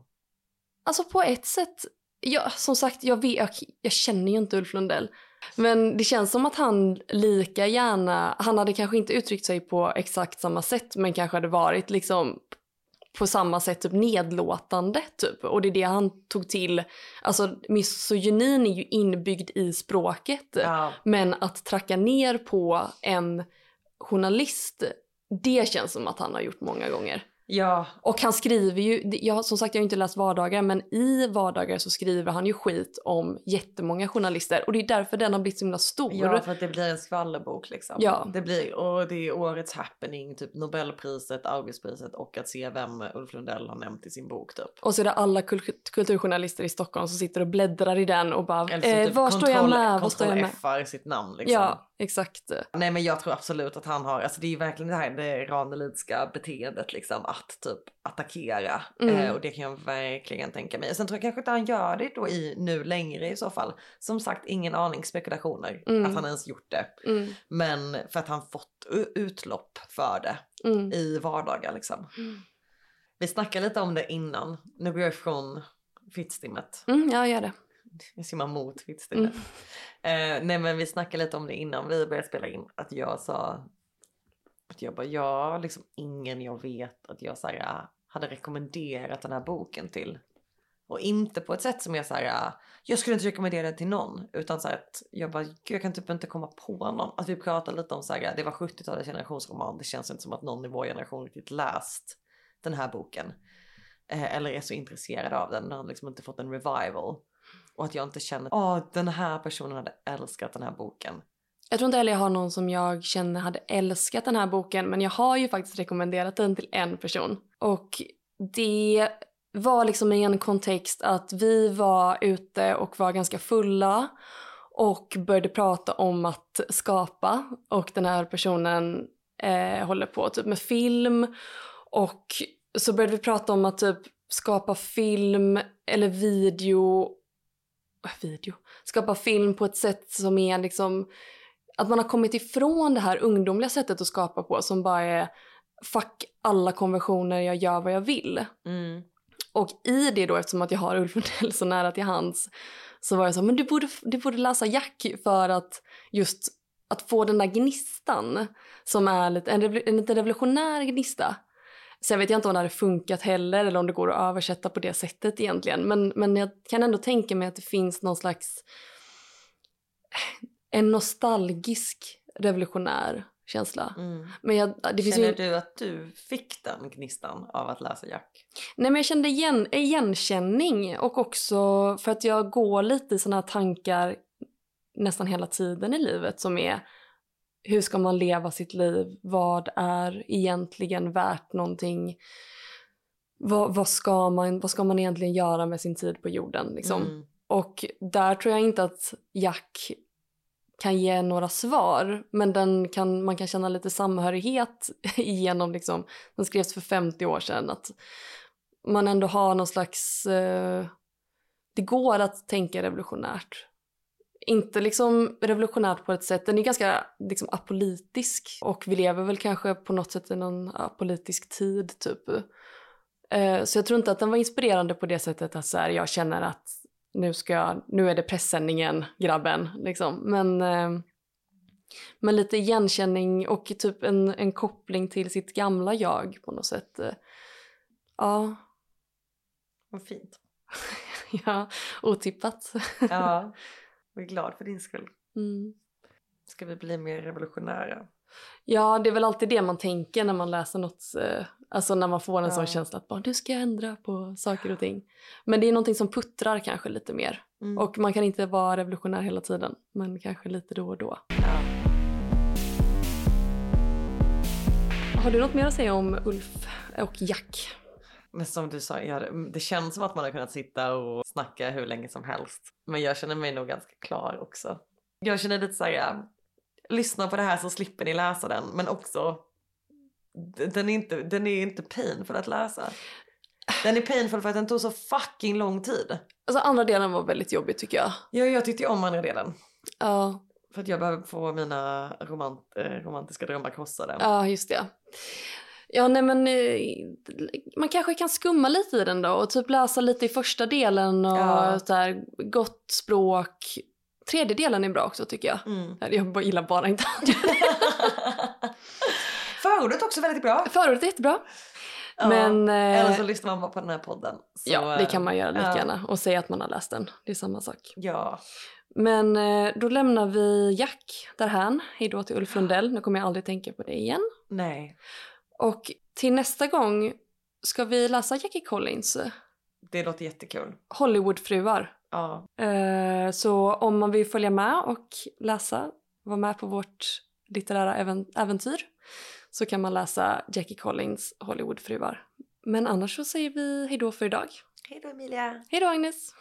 Alltså på ett sätt, ja, som sagt, jag, vet, jag, jag känner ju inte Ulf Lundell. Men det känns som att han lika gärna, han hade kanske inte uttryckt sig på exakt samma sätt men kanske hade varit liksom på samma sätt typ nedlåtande typ. Och det är det han tog till. Alltså misogynin är ju inbyggd i språket. Ja. Men att tracka ner på en journalist, det känns som att han har gjort många gånger. Ja, Och han skriver ju, jag, som sagt jag har inte läst vardagar, men i vardagar så skriver han ju skit om jättemånga journalister. Och det är därför den har blivit så himla stor. ja, för att det blir en skvallerbok liksom. Ja. Det blir, och det är årets happening, typ Nobelpriset, Augustpriset och att se vem Ulf Lundell har nämnt i sin bok typ. Och så är det alla kul- kulturjournalister i Stockholm som sitter och bläddrar i den och bara Eller så eh, typ var står jag med? Var står jag med? F-ar sitt namn liksom. Ja, exakt. Nej men jag tror absolut att han har, alltså det är ju verkligen det här det Ranelidska beteendet liksom att typ attackera. Mm. Eh, och det kan jag verkligen tänka mig. Sen tror jag kanske inte han gör det då i nu längre i så fall. Som sagt ingen aning, spekulationer Mm. att han ens gjort det. Mm, Men för att han fått utlopp för det mm. i vardagar liksom. Mm. Vi snackade lite om det innan. Nu går jag ifrån fittstimmet. Mm, jag gör det. Jag simmar mot fittstimmet. Mm. Eh, nej men vi snackade lite om det innan vi började spela in. Att jag sa att jag bara, ja, liksom ingen jag vet att jag så här, äh, hade rekommenderat den här boken till. Och inte på ett sätt som jag så här, äh, jag skulle inte rekommendera den till någon. Utan så här att jag bara, gud jag kan typ inte komma på någon. Att vi pratade lite om så här, äh, det var 70-talets generationsroman. Det känns inte som att någon i vår generation riktigt läst den här boken. Eh, eller är så intresserad av den. Den har liksom inte fått en revival. Och att jag inte känner, åh den här personen hade älskat den här boken. Jag tror inte heller jag har någon som jag känner hade älskat den här boken men jag har ju faktiskt rekommenderat den till en person. Och det var liksom i en kontext att vi var ute och var ganska fulla och började prata om att skapa. Och den här personen eh, håller på typ med film. Och så började vi prata om att typ skapa film eller video video, skapa film på ett sätt som är liksom att man har kommit ifrån det här ungdomliga sättet att skapa på som bara är fuck alla konventioner, jag gör vad jag vill. Mm. Och i det då, eftersom att jag har Ulf Lundell så nära till hands, så var jag så men du borde, du borde läsa Jack för att just att få den där gnistan som är lite, en, lite revolutionär gnista. Sen vet jag inte om det hade funkat heller eller om det går att översätta på det sättet egentligen. Men, men jag kan ändå tänka mig att det finns någon slags en nostalgisk revolutionär känsla. Mm. Men jag, det finns Känner ju, du att du fick den gnistan av att läsa Jack? nej men jag kände igen, igenkänning och också för att jag går lite i såna här tankar nästan hela tiden i livet som är hur ska man leva sitt liv? Vad är egentligen värt någonting? Vad, vad, ska man, vad ska man egentligen göra med sin tid på jorden? Liksom? Mm. Och där tror jag inte att Jack kan ge några svar, men den kan, man kan känna lite samhörighet genom, liksom, den skrevs för 50 år sedan, att man ändå har någon slags, eh, det går att tänka revolutionärt. Inte liksom revolutionärt på ett sätt, den är ganska liksom apolitisk och vi lever väl kanske på något sätt i någon apolitisk tid typ. Eh, så jag tror inte att den var inspirerande på det sättet att så här, jag känner att nu, ska jag, nu är det pressändningen grabben. Liksom. Men, eh, men lite igenkänning och typ en, en koppling till sitt gamla jag på något sätt. Eh, Ja, Vad fint. ja otippat. Ja, jag är glad för din skull. Mm. Ska vi bli mer revolutionära? Ja, det är väl alltid det man tänker när man läser något, eh, alltså när man får en Ja. sån känsla att bara, nu ska jag ändra på saker och ting. Men det är någonting som puttrar kanske lite mer. Mm. Och man kan inte vara revolutionär hela tiden, men kanske lite då och då. ja. Har du något mer att säga om Ulf och Jack? Men som du sa, det- känns som att man har kunnat sitta och snacka hur länge som helst. Men jag känner mig nog ganska klar också. Jag känner lite så här, ja, lyssna på det här så slipper ni läsa den. Men också, den är inte, den är inte painful att läsa. Den är painful för att den tog så fucking lång tid. Alltså andra delen var väldigt jobbig tycker jag. Ja, jag tyckte om andra delen. Ja, För att jag behöver få mina romant, eh, romantiska drömmar krossade. ja just det. Ja, nej men eh, man kanske kan skumma lite i den då och typ läsa lite i första delen och Ja. så här, gott språk. Tredje delen är bra också tycker jag. Mm. Jag gillar bara inte. Förordet också väldigt bra. Förordet är jättebra. Ja, Men, eh, Eller så lyssnar man bara på den här podden. Så, ja, det kan man göra lika ja. gärna och säga att man har läst den. Det är samma sak. Ja. Men eh, då lämnar vi Jack därhän. Hej då till Ulf Lundell. Nu kommer jag aldrig tänka på det igen. Nej. Och till nästa gång ska vi läsa Jackie Collins Det låter jättekul. Hollywoodfruar. Ja. Eh, så om man vill följa med och läsa, vara med på vårt litterära även- äventyr så kan man läsa Jackie Collins Hollywoodfruar. Men annars så säger vi hej då för idag. Hej då Emilia. Hej då Agnes!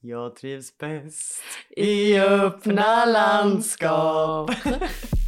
Jag trivs bäst I öppna landskap.